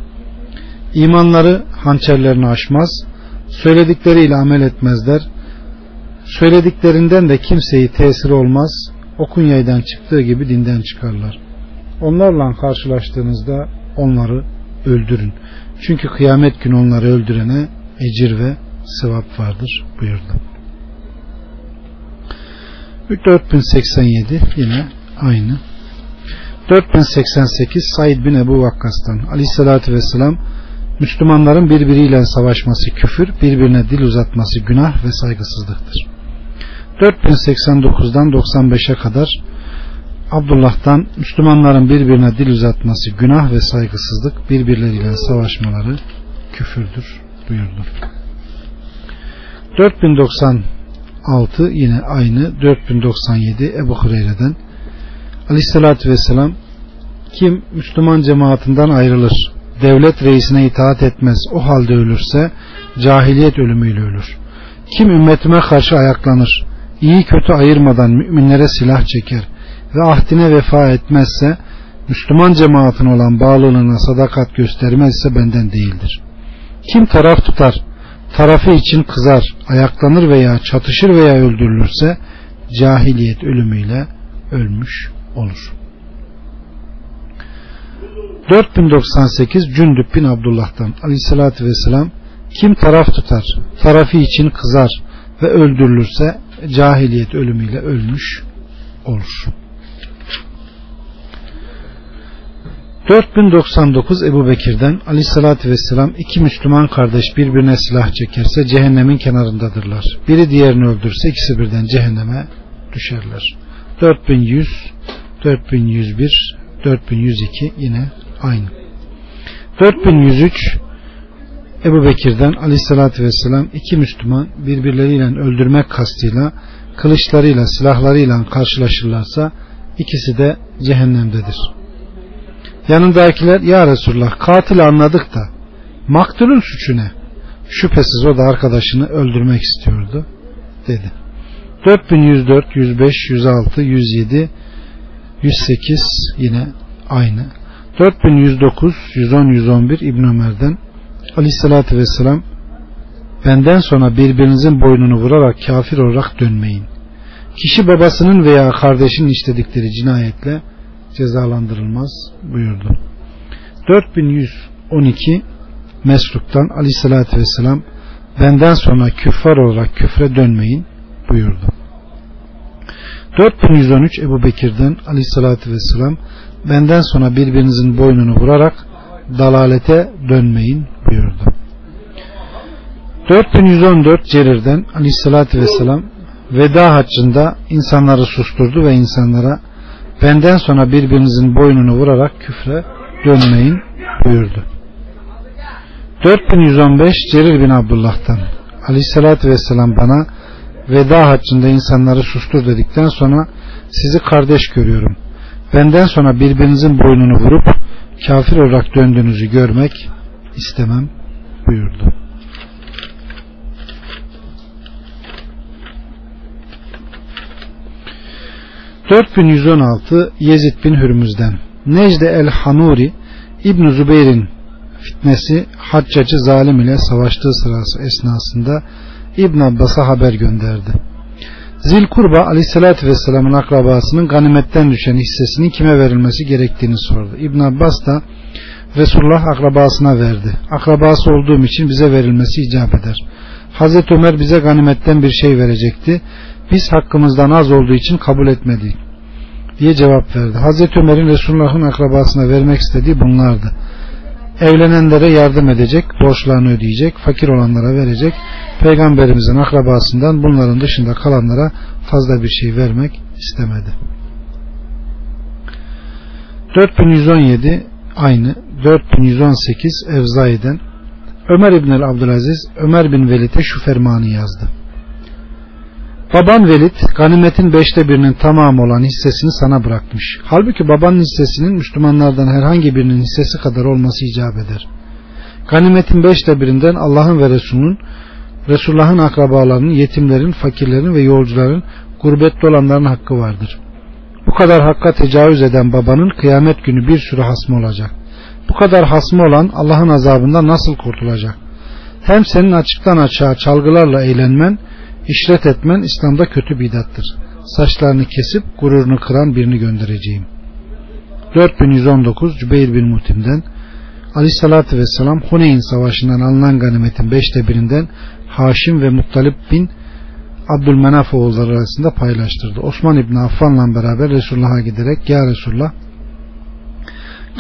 İmanları hançerlerini aşmaz, söyledikleriyle amel etmezler, söylediklerinden de kimseyi tesir olmaz, okun yaydan çıktığı gibi dinden çıkarlar. Onlarla karşılaştığınızda onları öldürün. Çünkü kıyamet günü onları öldürene ecir ve sevap vardır buyurdu. 4087 yine aynı. 4088 Said bin Ebu Vakkas'tan Aleyhisselatü Vesselam Müslümanların birbiriyle savaşması küfür, birbirine dil uzatması günah ve saygısızlıktır. 4089'dan 95'e kadar Abdullah'tan Müslümanların birbirine dil uzatması günah ve saygısızlık birbirleriyle savaşmaları küfürdür buyurdu. 4096 yine aynı 4097 Ebu Hureyre'den Aleyhisselatü Vesselam kim Müslüman cemaatinden ayrılır devlet reisine itaat etmez o halde ölürse cahiliyet ölümüyle ölür. Kim ümmetime karşı ayaklanır iyi kötü ayırmadan müminlere silah çeker ve ahdine vefa etmezse Müslüman cemaatin olan bağlılığına sadakat göstermezse benden değildir. Kim taraf tutar, tarafı için kızar, ayaklanır veya çatışır veya öldürülürse cahiliyet ölümüyle ölmüş olur. 4098 Cündüb bin Abdullah'tan aleyhissalatü vesselam kim taraf tutar, tarafı için kızar ve öldürülürse cahiliyet ölümüyle ölmüş olur. 4099 Ebu Bekir'den sallallahu vesselam iki Müslüman kardeş birbirine silah çekerse cehennemin kenarındadırlar. Biri diğerini öldürse ikisi birden cehenneme düşerler. 4100 4101 4102 yine aynı. 4103 Ebu Bekir'den aleyhissalatü vesselam iki Müslüman birbirleriyle öldürmek kastıyla kılıçlarıyla silahlarıyla karşılaşırlarsa ikisi de cehennemdedir. Yanındakiler ya Resulullah katil anladık da maktulün suçu ne? Şüphesiz o da arkadaşını öldürmek istiyordu dedi. 4104, 105, 106, 107, 108 yine aynı. 4109, 110, 111 İbn Ömer'den Aleyhissalatü Vesselam benden sonra birbirinizin boynunu vurarak kafir olarak dönmeyin. Kişi babasının veya kardeşinin işledikleri cinayetle cezalandırılmaz buyurdu. 4112 Mesruk'tan Aleyhissalatü Vesselam benden sonra küffar olarak küfre dönmeyin buyurdu. 4113 Ebu Bekir'den Aleyhissalatü Vesselam benden sonra birbirinizin boynunu vurarak dalalete dönmeyin buyurdu. 4114 Cerir'den aleyhissalatü vesselam veda haccında insanları susturdu ve insanlara benden sonra birbirinizin boynunu vurarak küfre dönmeyin buyurdu. 4115 Cerir bin Abdullah'tan aleyhissalatü vesselam bana veda haccında insanları sustur dedikten sonra sizi kardeş görüyorum. Benden sonra birbirinizin boynunu vurup kafir olarak döndüğünüzü görmek istemem buyurdu. ...4116 Yezid bin Hürmüz'den... ...Necde el-Hanuri... İbn Zübeyir'in fitnesi... ...haccacı zalim ile savaştığı sırası esnasında... İbn Abbas'a haber gönderdi. Zilkurba aleyhissalatü vesselamın akrabasının ganimetten düşen hissesinin kime verilmesi gerektiğini sordu. İbn Abbas da Resulullah akrabasına verdi. Akrabası olduğum için bize verilmesi icap eder. Hazreti Ömer bize ganimetten bir şey verecekti. Biz hakkımızdan az olduğu için kabul etmedik diye cevap verdi. Hazreti Ömer'in Resulullah'ın akrabasına vermek istediği bunlardı. Evlenenlere yardım edecek, borçlarını ödeyecek, fakir olanlara verecek, peygamberimizin akrabasından bunların dışında kalanlara fazla bir şey vermek istemedi. 4117 aynı 4118 Evzai'den Ömer İbn Abdülaziz Ömer bin Velid'e şu fermanı yazdı. Baban Velid ganimetin beşte birinin tamamı olan hissesini sana bırakmış. Halbuki babanın hissesinin Müslümanlardan herhangi birinin hissesi kadar olması icap eder. Ganimetin beşte birinden Allah'ın ve Resulünün Resulullah'ın akrabalarının, yetimlerin, fakirlerin ve yolcuların, gurbette olanların hakkı vardır. Bu kadar hakka tecavüz eden babanın kıyamet günü bir sürü hasmı olacak. Bu kadar hasmı olan Allah'ın azabından nasıl kurtulacak? Hem senin açıktan açığa çalgılarla eğlenmen, işret etmen İslam'da kötü bidattır. Saçlarını kesip gururunu kıran birini göndereceğim. 4119 Cübeyr bin Mutim'den Aleyhissalatü Vesselam Huneyn Savaşı'ndan alınan ganimetin beşte birinden Haşim ve Muttalip bin Abdülmenaf oğulları arasında paylaştırdı. Osman İbni Affan'la beraber Resulullah'a giderek Ya Resulullah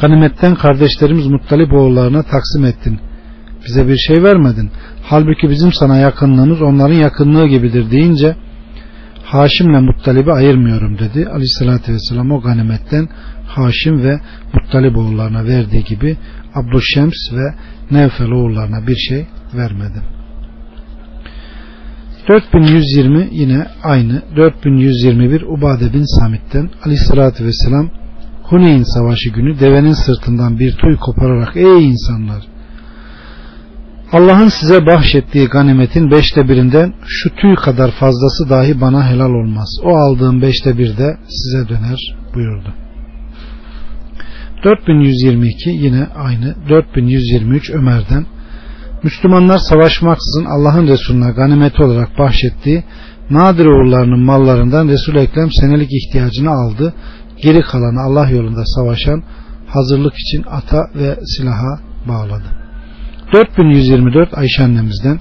ganimetten kardeşlerimiz Muttalip oğullarına taksim ettin. Bize bir şey vermedin. Halbuki bizim sana yakınlığımız onların yakınlığı gibidir deyince Haşim'le Muttalib'i ayırmıyorum dedi. Aleyhissalatü vesselam o ganimetten Haşim ve Muttalib oğullarına verdiği gibi Abdüşşems ve Nevfel oğullarına bir şey vermedi. 4120 yine aynı 4121 Ubade bin Samit'ten Aleyhissalatü vesselam Huneyn savaşı günü devenin sırtından bir tuy kopararak ey insanlar Allah'ın size bahşettiği ganimetin beşte birinden şu tüy kadar fazlası dahi bana helal olmaz. O aldığım beşte bir de size döner buyurdu. 4122 yine aynı 4123 Ömer'den Müslümanlar savaşmaksızın Allah'ın Resulüne ganimeti olarak bahşettiği nadir oğullarının mallarından Resul Ekrem senelik ihtiyacını aldı. Geri kalanı Allah yolunda savaşan hazırlık için ata ve silaha bağladı. 4124 Ayşe annemizden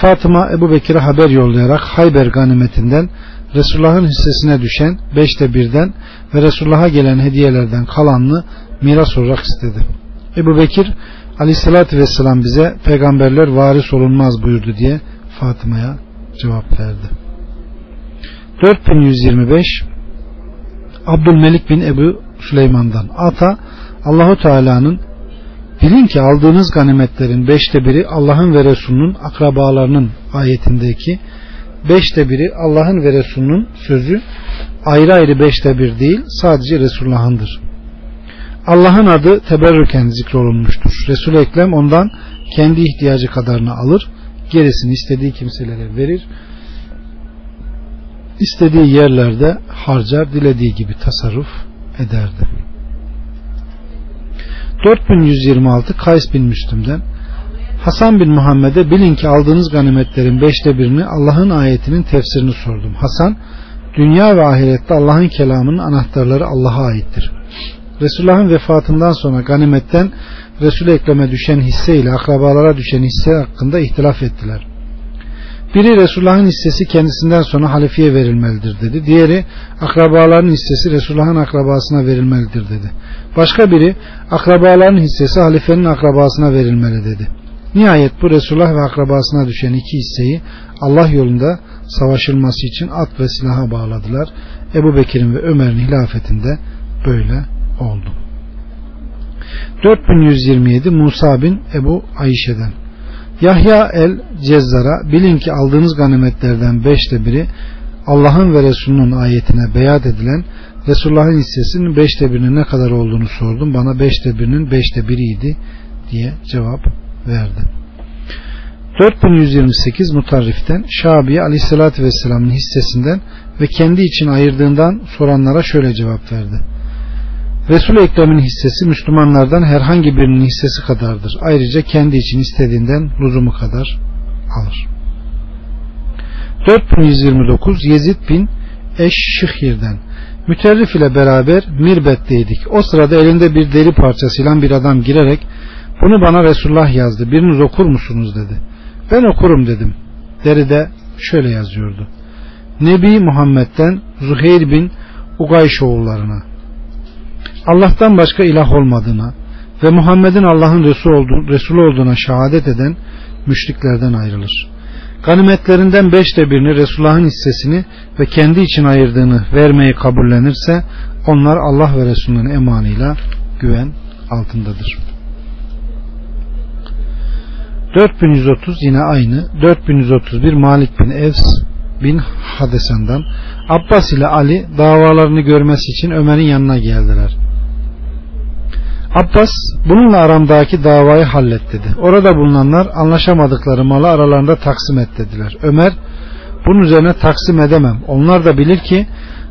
Fatıma Ebu Bekir'e haber yollayarak Hayber ganimetinden Resulullah'ın hissesine düşen beşte birden ve Resulullah'a gelen hediyelerden kalanını miras olarak istedi. Ebu Bekir aleyhissalatü vesselam bize peygamberler varis olunmaz buyurdu diye Fatıma'ya cevap verdi. 4125 Abdülmelik bin Ebu Süleyman'dan Ata Allahu Teala'nın Bilin ki aldığınız ganimetlerin beşte biri Allah'ın ve Resulünün akrabalarının ayetindeki beşte biri Allah'ın ve Resulünün sözü ayrı ayrı beşte bir değil sadece Resulullah'ındır. Allah'ın adı teberrüken zikrolunmuştur. Resul Ekrem ondan kendi ihtiyacı kadarını alır, gerisini istediği kimselere verir. istediği yerlerde harcar, dilediği gibi tasarruf ederdi. 4126 Kays bin Müslüm'den Hasan bin Muhammed'e bilin ki aldığınız ganimetlerin beşte birini Allah'ın ayetinin tefsirini sordum. Hasan dünya ve ahirette Allah'ın kelamının anahtarları Allah'a aittir. Resulullah'ın vefatından sonra ganimetten Resul-i Ekrem'e düşen hisse ile akrabalara düşen hisse hakkında ihtilaf ettiler. Biri Resulullah'ın hissesi kendisinden sonra halifeye verilmelidir dedi. Diğeri akrabaların hissesi Resulullah'ın akrabasına verilmelidir dedi. Başka biri akrabaların hissesi halifenin akrabasına verilmeli dedi. Nihayet bu Resulullah ve akrabasına düşen iki hisseyi Allah yolunda savaşılması için at ve silaha bağladılar. Ebu Bekir'in ve Ömer'in hilafetinde böyle oldu. 4127 Musa bin Ebu Ayşe'den Yahya el Cezzar'a bilin ki aldığınız ganimetlerden beşte biri Allah'ın ve Resulünün ayetine beyat edilen Resulullah'ın hissesinin beşte birinin ne kadar olduğunu sordum. Bana beşte birinin beşte biriydi diye cevap verdi. 4128 Mutarrif'ten Şabi'ye aleyhissalatü vesselamın hissesinden ve kendi için ayırdığından soranlara şöyle cevap verdi. Resul Ekrem'in hissesi Müslümanlardan herhangi birinin hissesi kadardır. Ayrıca kendi için istediğinden lüzumu kadar alır. 4129 Yezid bin Eşşihir'den Müterrif ile beraber Mirbet'teydik. O sırada elinde bir deri parçasıyla bir adam girerek bunu bana Resulullah yazdı. Biriniz okur musunuz dedi. Ben okurum dedim. Deride şöyle yazıyordu. Nebi Muhammed'den Zuheyr bin Ugayş oğullarına Allah'tan başka ilah olmadığına ve Muhammed'in Allah'ın Resulü olduğuna şehadet eden müşriklerden ayrılır. Ganimetlerinden beşte birini Resulullah'ın hissesini ve kendi için ayırdığını vermeyi kabullenirse onlar Allah ve Resulünün emanıyla güven altındadır. 4130 yine aynı 4131 Malik bin Evs bin Hadesan'dan Abbas ile Ali davalarını görmesi için Ömer'in yanına geldiler. Abbas bununla aramdaki davayı hallet dedi. Orada bulunanlar anlaşamadıkları malı aralarında taksim et dediler. Ömer bunun üzerine taksim edemem. Onlar da bilir ki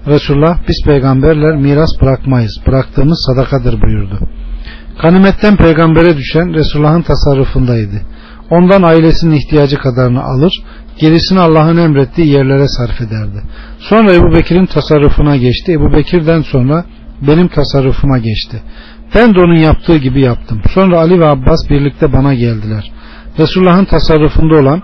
Resulullah biz peygamberler miras bırakmayız. Bıraktığımız sadakadır buyurdu. Ganimetten peygambere düşen Resulullah'ın tasarrufundaydı. Ondan ailesinin ihtiyacı kadarını alır, gerisini Allah'ın emrettiği yerlere sarf ederdi. Sonra Ebu Bekir'in tasarrufuna geçti. Ebu Bekir'den sonra benim tasarrufuma geçti. Ben de onun yaptığı gibi yaptım. Sonra Ali ve Abbas birlikte bana geldiler. Resulullah'ın tasarrufunda olan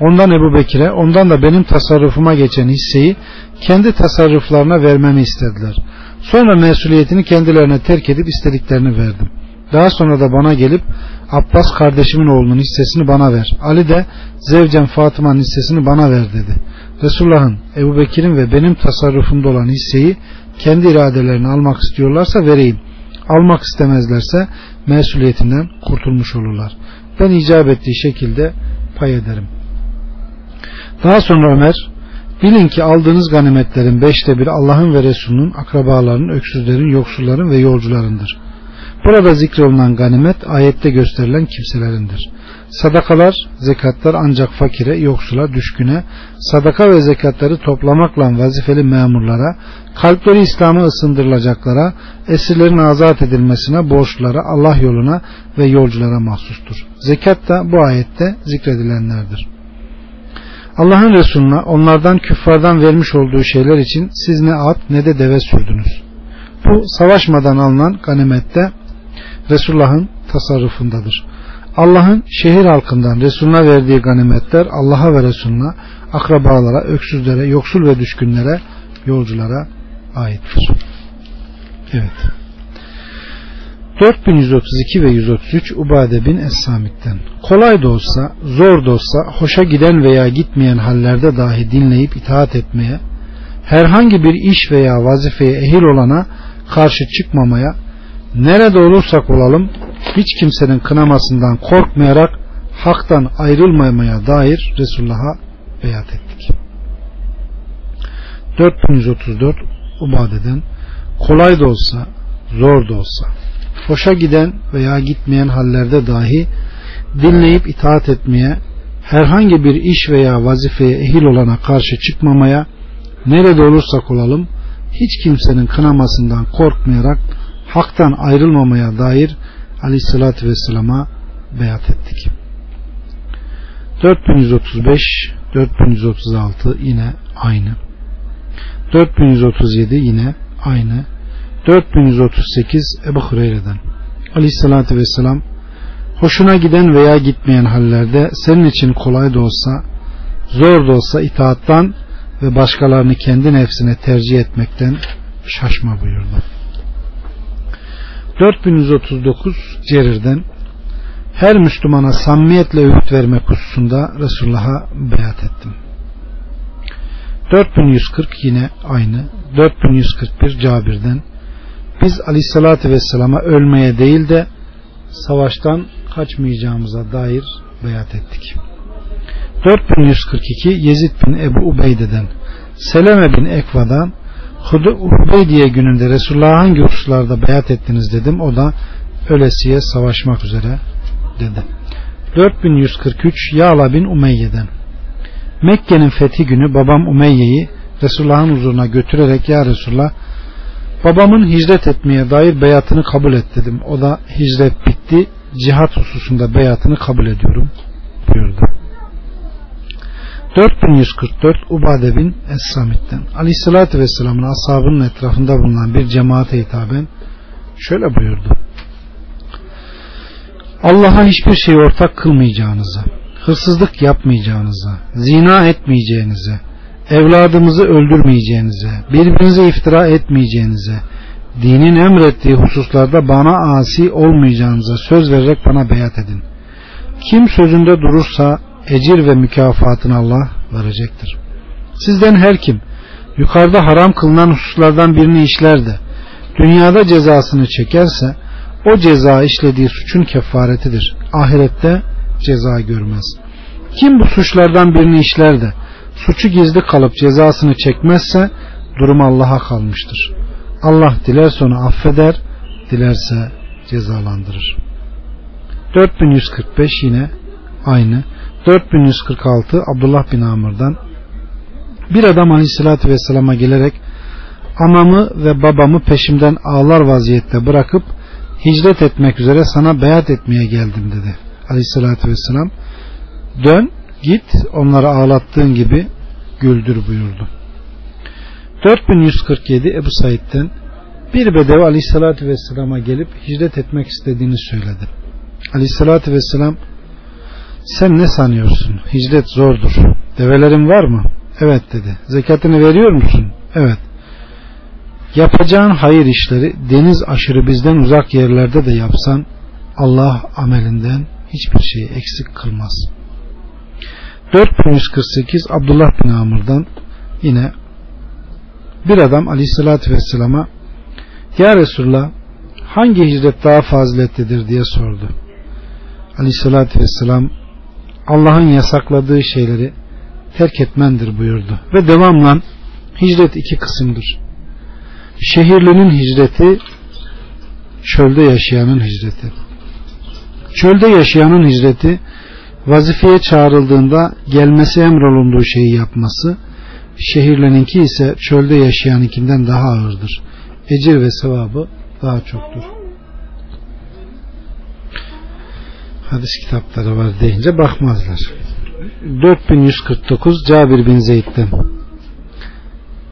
ondan Ebu Bekir'e ondan da benim tasarrufuma geçen hisseyi kendi tasarruflarına vermemi istediler. Sonra mesuliyetini kendilerine terk edip istediklerini verdim. Daha sonra da bana gelip Abbas kardeşimin oğlunun hissesini bana ver. Ali de Zevcem Fatıma'nın hissesini bana ver dedi. Resulullah'ın, Ebu Bekir'in ve benim tasarrufumda olan hisseyi kendi iradelerini almak istiyorlarsa vereyim. Almak istemezlerse mesuliyetinden kurtulmuş olurlar. Ben icap ettiği şekilde pay ederim. Daha sonra Ömer bilin ki aldığınız ganimetlerin beşte bir Allah'ın ve Resulünün, akrabalarının, öksüzlerin, yoksulların ve yolcularındır. Burada zikrolunan ganimet ayette gösterilen kimselerindir. Sadakalar, zekatlar ancak fakire, yoksula, düşküne, sadaka ve zekatları toplamakla vazifeli memurlara, kalpleri İslam'a ısındırılacaklara, esirlerin azat edilmesine, borçlara, Allah yoluna ve yolculara mahsustur. Zekat da bu ayette zikredilenlerdir. Allah'ın Resulüne onlardan küffardan vermiş olduğu şeyler için siz ne at ne de deve sürdünüz. Bu savaşmadan alınan ganimette Resulullah'ın tasarrufundadır. Allah'ın şehir halkından Resulüne verdiği ganimetler Allah'a ve Resulüne, akrabalara, öksüzlere, yoksul ve düşkünlere, yolculara aittir. Evet. 4132 ve 133 Ubade bin Es-Samit'ten. Kolay da olsa, zor da olsa, hoşa giden veya gitmeyen hallerde dahi dinleyip itaat etmeye, herhangi bir iş veya vazifeye ehil olana karşı çıkmamaya, nerede olursak olalım, hiç kimsenin kınamasından korkmayarak haktan ayrılmamaya dair Resulullah'a beyat ettik. 4134 Ubade'den kolay da olsa, zor da olsa, hoşa giden veya gitmeyen hallerde dahi dinleyip itaat etmeye, herhangi bir iş veya vazifeye ehil olana karşı çıkmamaya, nerede olursak olalım, hiç kimsenin kınamasından korkmayarak haktan ayrılmamaya dair aleyhissalatü vesselama beyat ettik. 4135 4136 yine aynı. 4137 yine aynı. 4138 Ebu Hureyre'den Aleyhissalatü Vesselam hoşuna giden veya gitmeyen hallerde senin için kolay da olsa zor da olsa itaattan ve başkalarını kendi nefsine tercih etmekten şaşma buyurdu. 4139 Cerir'den her Müslümana samimiyetle öğüt vermek hususunda Resulullah'a beyat ettim. 4140 yine aynı. 4141 Cabir'den biz aleyhissalatü vesselama ölmeye değil de savaştan kaçmayacağımıza dair beyat ettik. 4142 Yezid bin Ebu Ubeyde'den Seleme bin Ekva'dan Hudeydiye gününde Resulullah'a hangi hususlarda beyat ettiniz dedim. O da ölesiye savaşmak üzere dedi. 4143 Yağla bin Umeyye'den Mekke'nin fethi günü babam Umeyye'yi Resulullah'ın huzuruna götürerek ya Resulullah babamın hicret etmeye dair beyatını kabul et dedim. O da hicret bitti cihat hususunda beyatını kabul ediyorum buyurdu. 4144 Ubade bin Es-Samit'ten Aleyhisselatü Vesselam'ın ashabının etrafında bulunan bir cemaate hitaben şöyle buyurdu. Allah'a hiçbir şey ortak kılmayacağınıza, hırsızlık yapmayacağınıza, zina etmeyeceğinize, evladımızı öldürmeyeceğinize, birbirinize iftira etmeyeceğinize, dinin emrettiği hususlarda bana asi olmayacağınıza söz vererek bana beyat edin. Kim sözünde durursa ecir ve mükafatını Allah verecektir. Sizden her kim yukarıda haram kılınan hususlardan birini işler de dünyada cezasını çekerse o ceza işlediği suçun kefaretidir. Ahirette ceza görmez. Kim bu suçlardan birini işler de suçu gizli kalıp cezasını çekmezse durum Allah'a kalmıştır. Allah dilerse onu affeder, dilerse cezalandırır. 4145 yine aynı. 4146 Abdullah bin Amr'dan bir adam aleyhissalatü vesselama gelerek anamı ve babamı peşimden ağlar vaziyette bırakıp hicret etmek üzere sana beyat etmeye geldim dedi. Aleyhissalatü vesselam dön git onları ağlattığın gibi güldür buyurdu. 4147 Ebu Said'den bir bedevi aleyhissalatü vesselama gelip hicret etmek istediğini söyledi. Aleyhissalatü vesselam sen ne sanıyorsun? Hicret zordur. Develerin var mı? Evet dedi. Zekatını veriyor musun? Evet. Yapacağın hayır işleri deniz aşırı bizden uzak yerlerde de yapsan Allah amelinden hiçbir şeyi eksik kılmaz. 4148 Abdullah bin Amr'dan yine bir adam aleyhissalatü vesselama Ya Resulullah hangi hicret daha faziletlidir diye sordu. Aleyhissalatü vesselam Allah'ın yasakladığı şeyleri terk etmendir buyurdu. Ve devamla hicret iki kısımdır. Şehirlinin hicreti çölde yaşayanın hicreti. Çölde yaşayanın hicreti vazifeye çağrıldığında gelmesi emrolunduğu şeyi yapması, şehirleninki ise çölde yaşayanınkinden daha ağırdır. Ecir ve sevabı daha çoktur. Hadis kitapları var deyince bakmazlar. 4149 Cabir bin Zeyd'den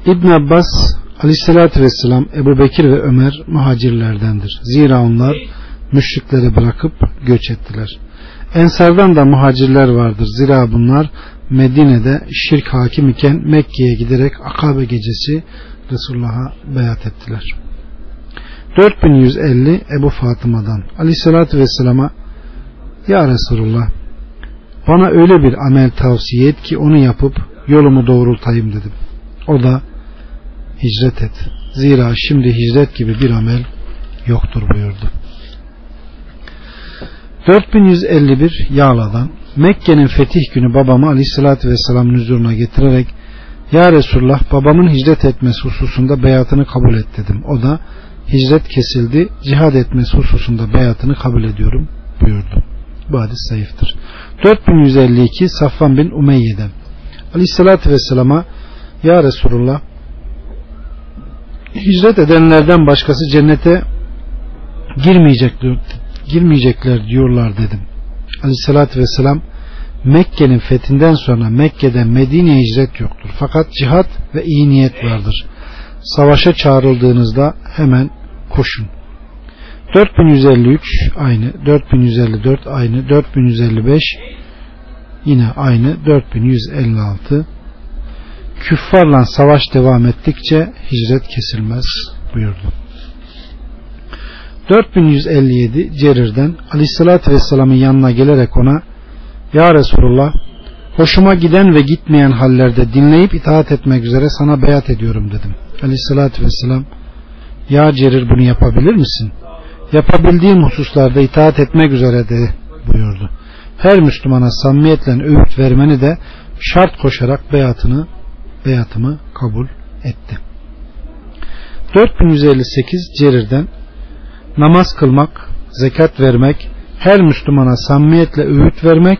İbn Abbas Aleyhisselatü Vesselam Ebu Bekir ve Ömer muhacirlerdendir. Zira onlar müşrikleri bırakıp göç ettiler. Ensardan da muhacirler vardır. Zira bunlar Medine'de şirk hakim iken Mekke'ye giderek Akabe gecesi Resulullah'a beyat ettiler. 4150 Ebu Fatıma'dan Aleyhisselatü Vesselam'a Ya Resulullah bana öyle bir amel tavsiye et ki onu yapıp yolumu doğrultayım dedim. O da hicret et. Zira şimdi hicret gibi bir amel yoktur buyurdu. 4151 Yağla'dan Mekke'nin fetih günü babamı aleyhissalatü vesselamın huzuruna getirerek Ya Resulullah babamın hicret etmesi hususunda beyatını kabul et dedim. O da hicret kesildi cihad etmesi hususunda beyatını kabul ediyorum buyurdu. Bu hadis zayıftır. 4152 Safvan bin Umeyye'den Aleyhissalatü Vesselam'a Ya Resulullah hicret edenlerden başkası cennete girmeyecekler, girmeyecekler diyorlar dedim. Aleyhissalatü vesselam Mekke'nin fethinden sonra Mekke'den Medine'ye hicret yoktur. Fakat cihat ve iyi niyet vardır. Savaşa çağrıldığınızda hemen koşun. 4153 aynı, 4154 aynı, 4155 yine aynı, 4156 küffarla savaş devam ettikçe hicret kesilmez buyurdu. 4157 Cerir'den Aleyhisselatü Vesselam'ın yanına gelerek ona Ya Resulullah hoşuma giden ve gitmeyen hallerde dinleyip itaat etmek üzere sana beyat ediyorum dedim. Aleyhisselatü Vesselam Ya Cerir bunu yapabilir misin? Yapabildiğim hususlarda itaat etmek üzere de buyurdu. Her Müslümana samimiyetle öğüt vermeni de şart koşarak beyatını beyatımı kabul etti. 4158 Cerir'den namaz kılmak, zekat vermek, her Müslümana samimiyetle öğüt vermek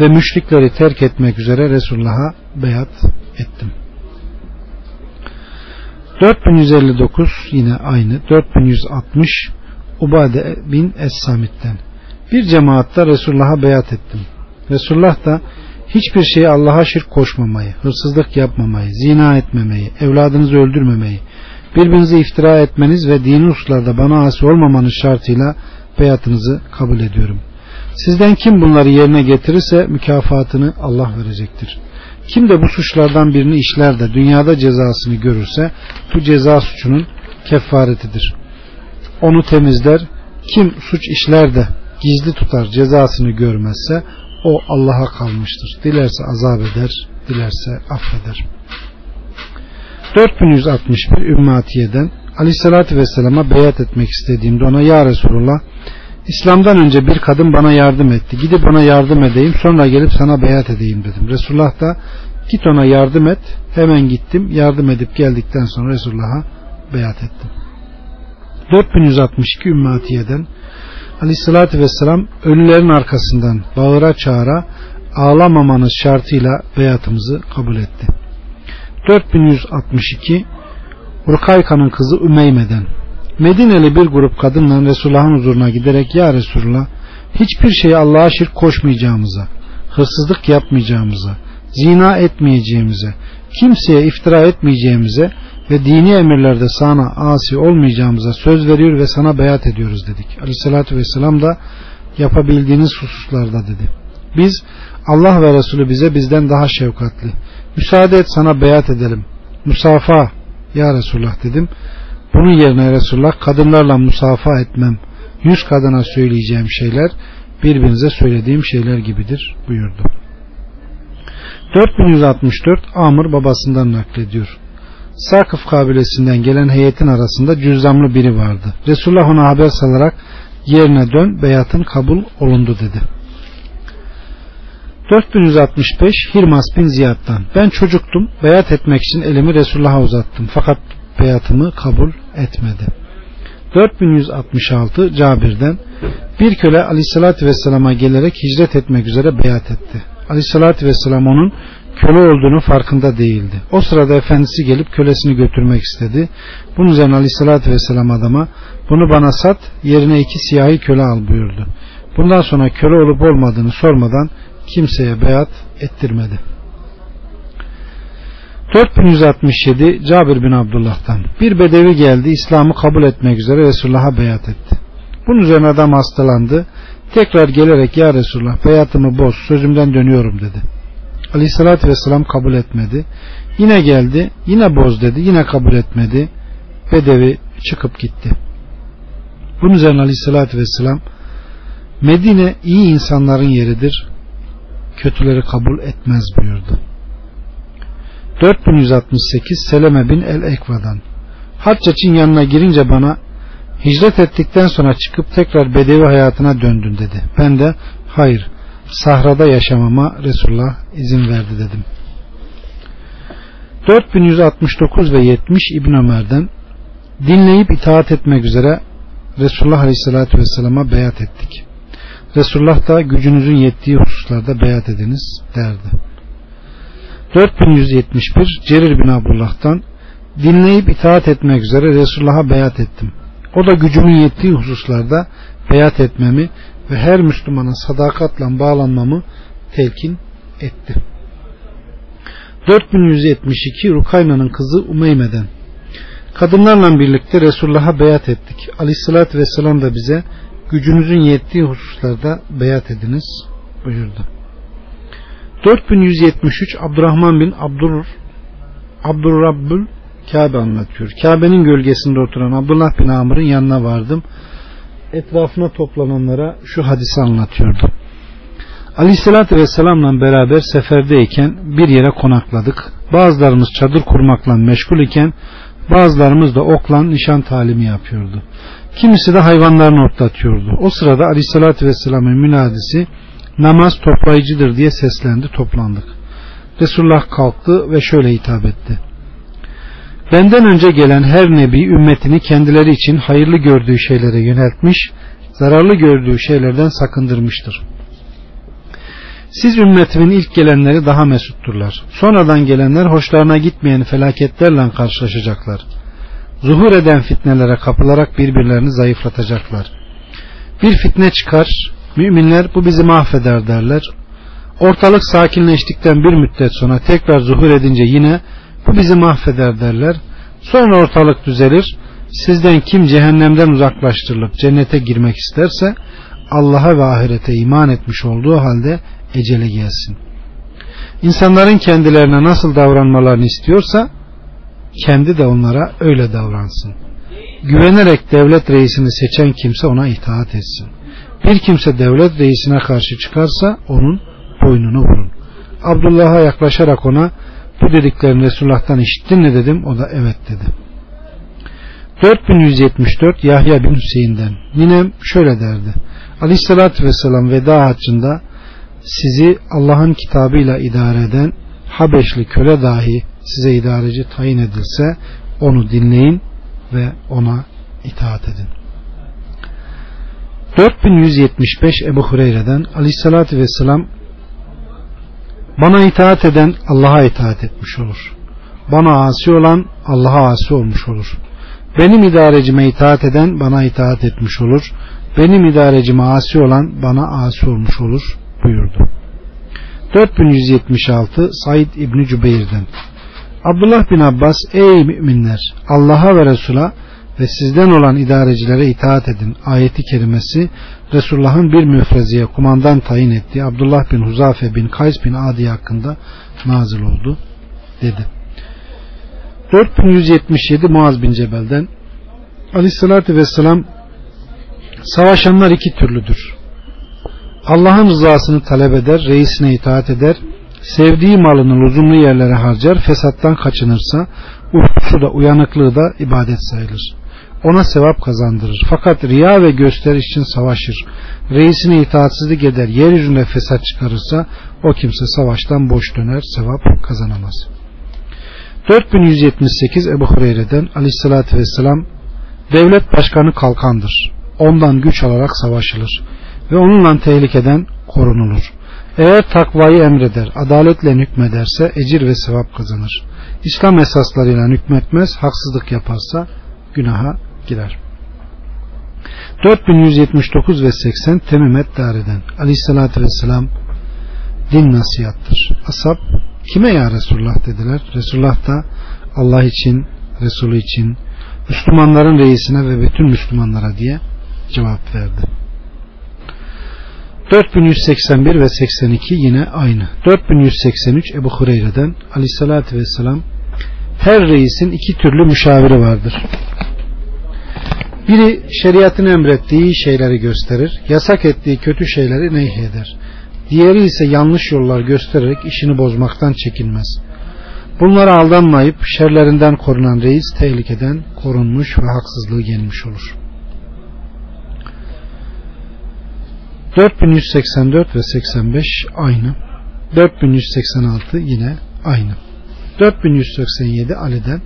ve müşrikleri terk etmek üzere Resulullah'a beyat ettim. 4159 yine aynı 4160 Ubade bin Es-Samit'ten bir cemaatta Resulullah'a beyat ettim. Resulullah da hiçbir şeyi Allah'a şirk koşmamayı, hırsızlık yapmamayı, zina etmemeyi, evladınızı öldürmemeyi, birbirinize iftira etmeniz ve dini hususlarda bana asi olmamanız şartıyla beyatınızı kabul ediyorum. Sizden kim bunları yerine getirirse mükafatını Allah verecektir. Kim de bu suçlardan birini işler de dünyada cezasını görürse bu ceza suçunun kefaretidir. Onu temizler. Kim suç işler de gizli tutar cezasını görmezse o Allah'a kalmıştır. Dilerse azap eder, dilerse affeder. 4161 Ümmatiye'den Aleyhisselatü Vesselam'a beyat etmek istediğimde ona Ya Resulullah İslam'dan önce bir kadın bana yardım etti. Gidip ona yardım edeyim sonra gelip sana beyat edeyim dedim. Resulullah da git ona yardım et. Hemen gittim. Yardım edip geldikten sonra Resulullah'a beyat ettim. 4162 Ümmatiye'den Aleyhissalatü Vesselam ölülerin arkasından bağıra çağıra ağlamamanız şartıyla beyatımızı kabul etti. 4162 Rukayka'nın kızı Ümeyme'den Medineli bir grup kadınla Resulullah'ın huzuruna giderek Ya Resulullah hiçbir şeyi Allah'a şirk koşmayacağımıza, hırsızlık yapmayacağımıza, zina etmeyeceğimize, kimseye iftira etmeyeceğimize ve dini emirlerde sana asi olmayacağımıza söz veriyor ve sana beyat ediyoruz dedik. Aleyhissalatü vesselam da yapabildiğiniz hususlarda dedi. Biz Allah ve Resulü bize bizden daha şefkatli. Müsaade et sana beyat edelim. Musafa ya Resulullah dedim. Bunun yerine Resulullah kadınlarla musafa etmem. Yüz kadına söyleyeceğim şeyler birbirinize söylediğim şeyler gibidir buyurdu. 4164 Amr babasından naklediyor. Sakıf kabilesinden gelen heyetin arasında cüzdanlı biri vardı. Resulullah ona haber salarak yerine dön beyatın kabul olundu dedi. 4165 Hirmas bin Ziyad'dan ben çocuktum beyat etmek için elimi Resulullah'a uzattım fakat beyatımı kabul etmedi. 4166 Cabir'den bir köle aleyhissalatü vesselama gelerek hicret etmek üzere beyat etti. Aleyhissalatü vesselam onun köle olduğunu farkında değildi. O sırada efendisi gelip kölesini götürmek istedi. Bunun üzerine aleyhissalatü vesselam adama bunu bana sat yerine iki siyahi köle al buyurdu. Bundan sonra köle olup olmadığını sormadan kimseye beyat ettirmedi. 4167 Cabir bin Abdullah'tan bir bedevi geldi İslam'ı kabul etmek üzere Resulullah'a beyat etti. Bunun üzerine adam hastalandı. Tekrar gelerek ya Resulullah beyatımı boz sözümden dönüyorum dedi. Aleyhissalatü vesselam kabul etmedi. Yine geldi yine boz dedi yine kabul etmedi. Bedevi çıkıp gitti. Bunun üzerine Aleyhissalatü vesselam Medine iyi insanların yeridir. Kötüleri kabul etmez buyurdu. 4168 Seleme bin El Ekva'dan Haccac'ın yanına girince bana hicret ettikten sonra çıkıp tekrar bedevi hayatına döndün dedi. Ben de hayır sahrada yaşamama Resulullah izin verdi dedim. 4169 ve 70 İbn Ömer'den dinleyip itaat etmek üzere Resulullah Aleyhisselatü Vesselam'a beyat ettik. Resulullah da gücünüzün yettiği hususlarda beyat ediniz derdi. 4171 Cerir bin Abdullah'tan dinleyip itaat etmek üzere Resulullah'a beyat ettim. O da gücümün yettiği hususlarda beyat etmemi ve her Müslümana sadakatle bağlanmamı telkin etti. 4172 Rukayna'nın kızı Umeyme'den Kadınlarla birlikte Resulullah'a beyat ettik. Aleyhissalatü vesselam da bize gücünüzün yettiği hususlarda beyat ediniz buyurdu. 4173 Abdurrahman bin Abdur Abdurrabbül Kabe anlatıyor. Kabe'nin gölgesinde oturan Abdullah bin Amr'ın yanına vardım. Etrafına toplananlara şu hadisi anlatıyordu. Aleyhissalatü Vesselam'la beraber seferdeyken bir yere konakladık. Bazılarımız çadır kurmakla meşgul iken bazılarımız da okla nişan talimi yapıyordu. Kimisi de hayvanlarını otlatıyordu. O sırada Aleyhissalatü Vesselam'ın münadisi namaz toplayıcıdır diye seslendi toplandık. Resulullah kalktı ve şöyle hitap etti. Benden önce gelen her nebi ümmetini kendileri için hayırlı gördüğü şeylere yöneltmiş, zararlı gördüğü şeylerden sakındırmıştır. Siz ümmetimin ilk gelenleri daha mesutturlar. Sonradan gelenler hoşlarına gitmeyen felaketlerle karşılaşacaklar. Zuhur eden fitnelere kapılarak birbirlerini zayıflatacaklar. Bir fitne çıkar, müminler bu bizi mahveder derler. Ortalık sakinleştikten bir müddet sonra tekrar zuhur edince yine bu bizi mahveder derler. Sonra ortalık düzelir. Sizden kim cehennemden uzaklaştırılıp cennete girmek isterse Allah'a ve ahirete iman etmiş olduğu halde ecele gelsin. İnsanların kendilerine nasıl davranmalarını istiyorsa kendi de onlara öyle davransın. Güvenerek devlet reisini seçen kimse ona itaat etsin. Bir kimse devlet reisine karşı çıkarsa onun boynunu vurun. Abdullah'a yaklaşarak ona bu dediklerini Resulullah'tan işittin mi dedim. O da evet dedi. 4174 Yahya bin Hüseyin'den Ninem şöyle derdi. Aleyhissalatü vesselam veda haccında sizi Allah'ın kitabıyla idare eden Habeşli köle dahi size idareci tayin edilse onu dinleyin ve ona itaat edin. 4175 Ebu Hureyre'den Aleyhissalatü Vesselam bana itaat eden Allah'a itaat etmiş olur. Bana asi olan Allah'a asi olmuş olur. Benim idarecime itaat eden bana itaat etmiş olur. Benim idarecime asi olan bana asi olmuş olur buyurdu. 4176 Said İbni Cübeyr'den Abdullah bin Abbas ey müminler Allah'a ve Resul'a ve sizden olan idarecilere itaat edin ayeti kerimesi Resulullah'ın bir müfreziye kumandan tayin ettiği Abdullah bin Huzafe bin Kays bin Adi hakkında nazil oldu dedi. 4177 Muaz bin Cebel'den Aleyhissalatü Vesselam savaşanlar iki türlüdür. Allah'ın rızasını talep eder, reisine itaat eder, sevdiği malını lüzumlu yerlere harcar, fesattan kaçınırsa, uykusu da uyanıklığı da ibadet sayılır. Ona sevap kazandırır. Fakat riya ve gösteriş için savaşır. Reisine itaatsizlik eder, yeryüzünde fesat çıkarırsa o kimse savaştan boş döner, sevap kazanamaz. 4178 Ebu Hureyre'den aleyhissalatü vesselam devlet başkanı kalkandır. Ondan güç alarak savaşılır ve onunla tehlikeden korunulur. Eğer takvayı emreder, adaletle hükmederse ecir ve sevap kazanır. İslam esaslarıyla hükmetmez, haksızlık yaparsa günaha girer. 4179 ve 80 Temimet Dare'den Aleyhissalatü Vesselam din nasihattır. Asap kime ya Resulullah dediler. Resulullah da Allah için, Resulü için, Müslümanların reisine ve bütün Müslümanlara diye cevap verdi. 4181 ve 82 yine aynı. 4183 Ebu Hureyre'den Aleyhissalatü Vesselam her reisin iki türlü müşaviri vardır. Biri şeriatın emrettiği şeyleri gösterir, yasak ettiği kötü şeyleri neyheder. Diğeri ise yanlış yollar göstererek işini bozmaktan çekinmez. Bunlara aldanmayıp şerlerinden korunan reis tehlikeden korunmuş ve haksızlığı yenmiş olur. 4184 ve 85 aynı. 4186 yine aynı. 4187 Ali'den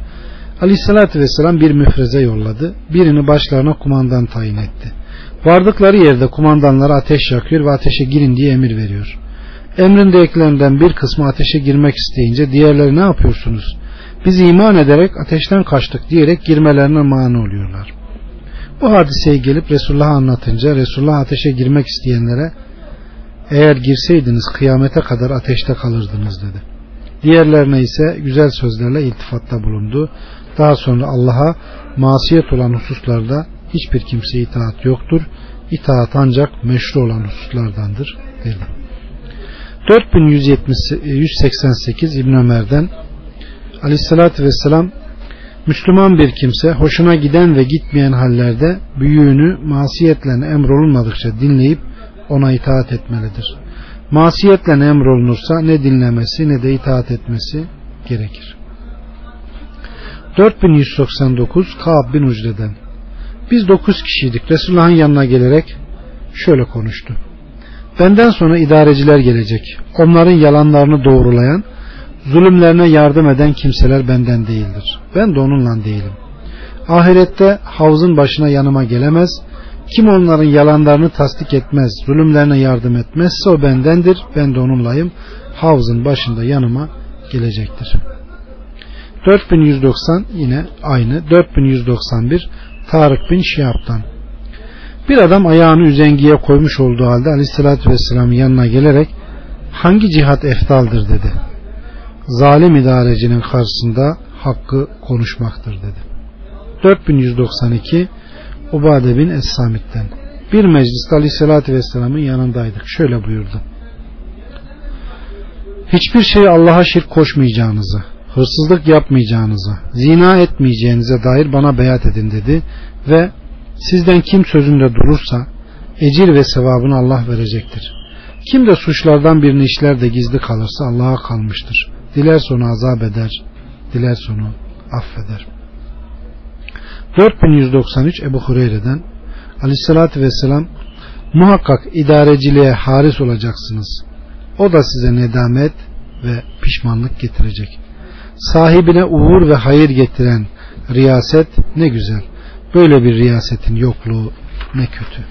Aleyhissalatü Vesselam bir müfreze yolladı. Birini başlarına kumandan tayin etti. Vardıkları yerde kumandanlara ateş yakıyor ve ateşe girin diye emir veriyor. Emrindekilerden bir kısmı ateşe girmek isteyince diğerleri ne yapıyorsunuz? Biz iman ederek ateşten kaçtık diyerek girmelerine mani oluyorlar. Bu hadiseyi gelip Resulullah'a anlatınca Resulullah ateşe girmek isteyenlere eğer girseydiniz kıyamete kadar ateşte kalırdınız dedi. Diğerlerine ise güzel sözlerle iltifatta bulundu. Daha sonra Allah'a masiyet olan hususlarda hiçbir kimseye itaat yoktur. İtaat ancak meşru olan hususlardandır dedi. 4188 İbn Ömer'den Aleyhissalatü Vesselam Müslüman bir kimse hoşuna giden ve gitmeyen hallerde büyüğünü masiyetle emrolunmadıkça dinleyip ona itaat etmelidir. Masiyetle emrolunursa ne dinlemesi ne de itaat etmesi gerekir. 4199 Kaab bin Ucre'den Biz 9 kişiydik. Resulullah'ın yanına gelerek şöyle konuştu. Benden sonra idareciler gelecek. Onların yalanlarını doğrulayan, zulümlerine yardım eden kimseler benden değildir. Ben de onunla değilim. Ahirette havuzun başına yanıma gelemez. Kim onların yalanlarını tasdik etmez, zulümlerine yardım etmezse o bendendir. Ben de onunlayım. Havuzun başında yanıma gelecektir. 4190 yine aynı. 4191 Tarık bin Şihab'dan. Bir adam ayağını üzengiye koymuş olduğu halde aleyhissalatü vesselamın yanına gelerek hangi cihat eftaldır dedi. Zalim idarecinin karşısında hakkı konuşmaktır dedi. 4192 Ubade bin Es-Samit'ten bir mecliste aleyhissalatü vesselamın yanındaydık. Şöyle buyurdu. Hiçbir şeyi Allah'a şirk koşmayacağınızı, hırsızlık yapmayacağınızı, zina etmeyeceğinize dair bana beyat edin dedi ve sizden kim sözünde durursa ecir ve sevabını Allah verecektir. Kim de suçlardan birini işler de gizli kalırsa Allah'a kalmıştır. Dilerse onu azap eder, dilerse onu affeder. 4193 Ebu Hureyre'den Aleyhisselatü Vesselam muhakkak idareciliğe haris olacaksınız. O da size nedamet ve pişmanlık getirecek. Sahibine uğur ve hayır getiren riyaset ne güzel. Böyle bir riyasetin yokluğu ne kötü.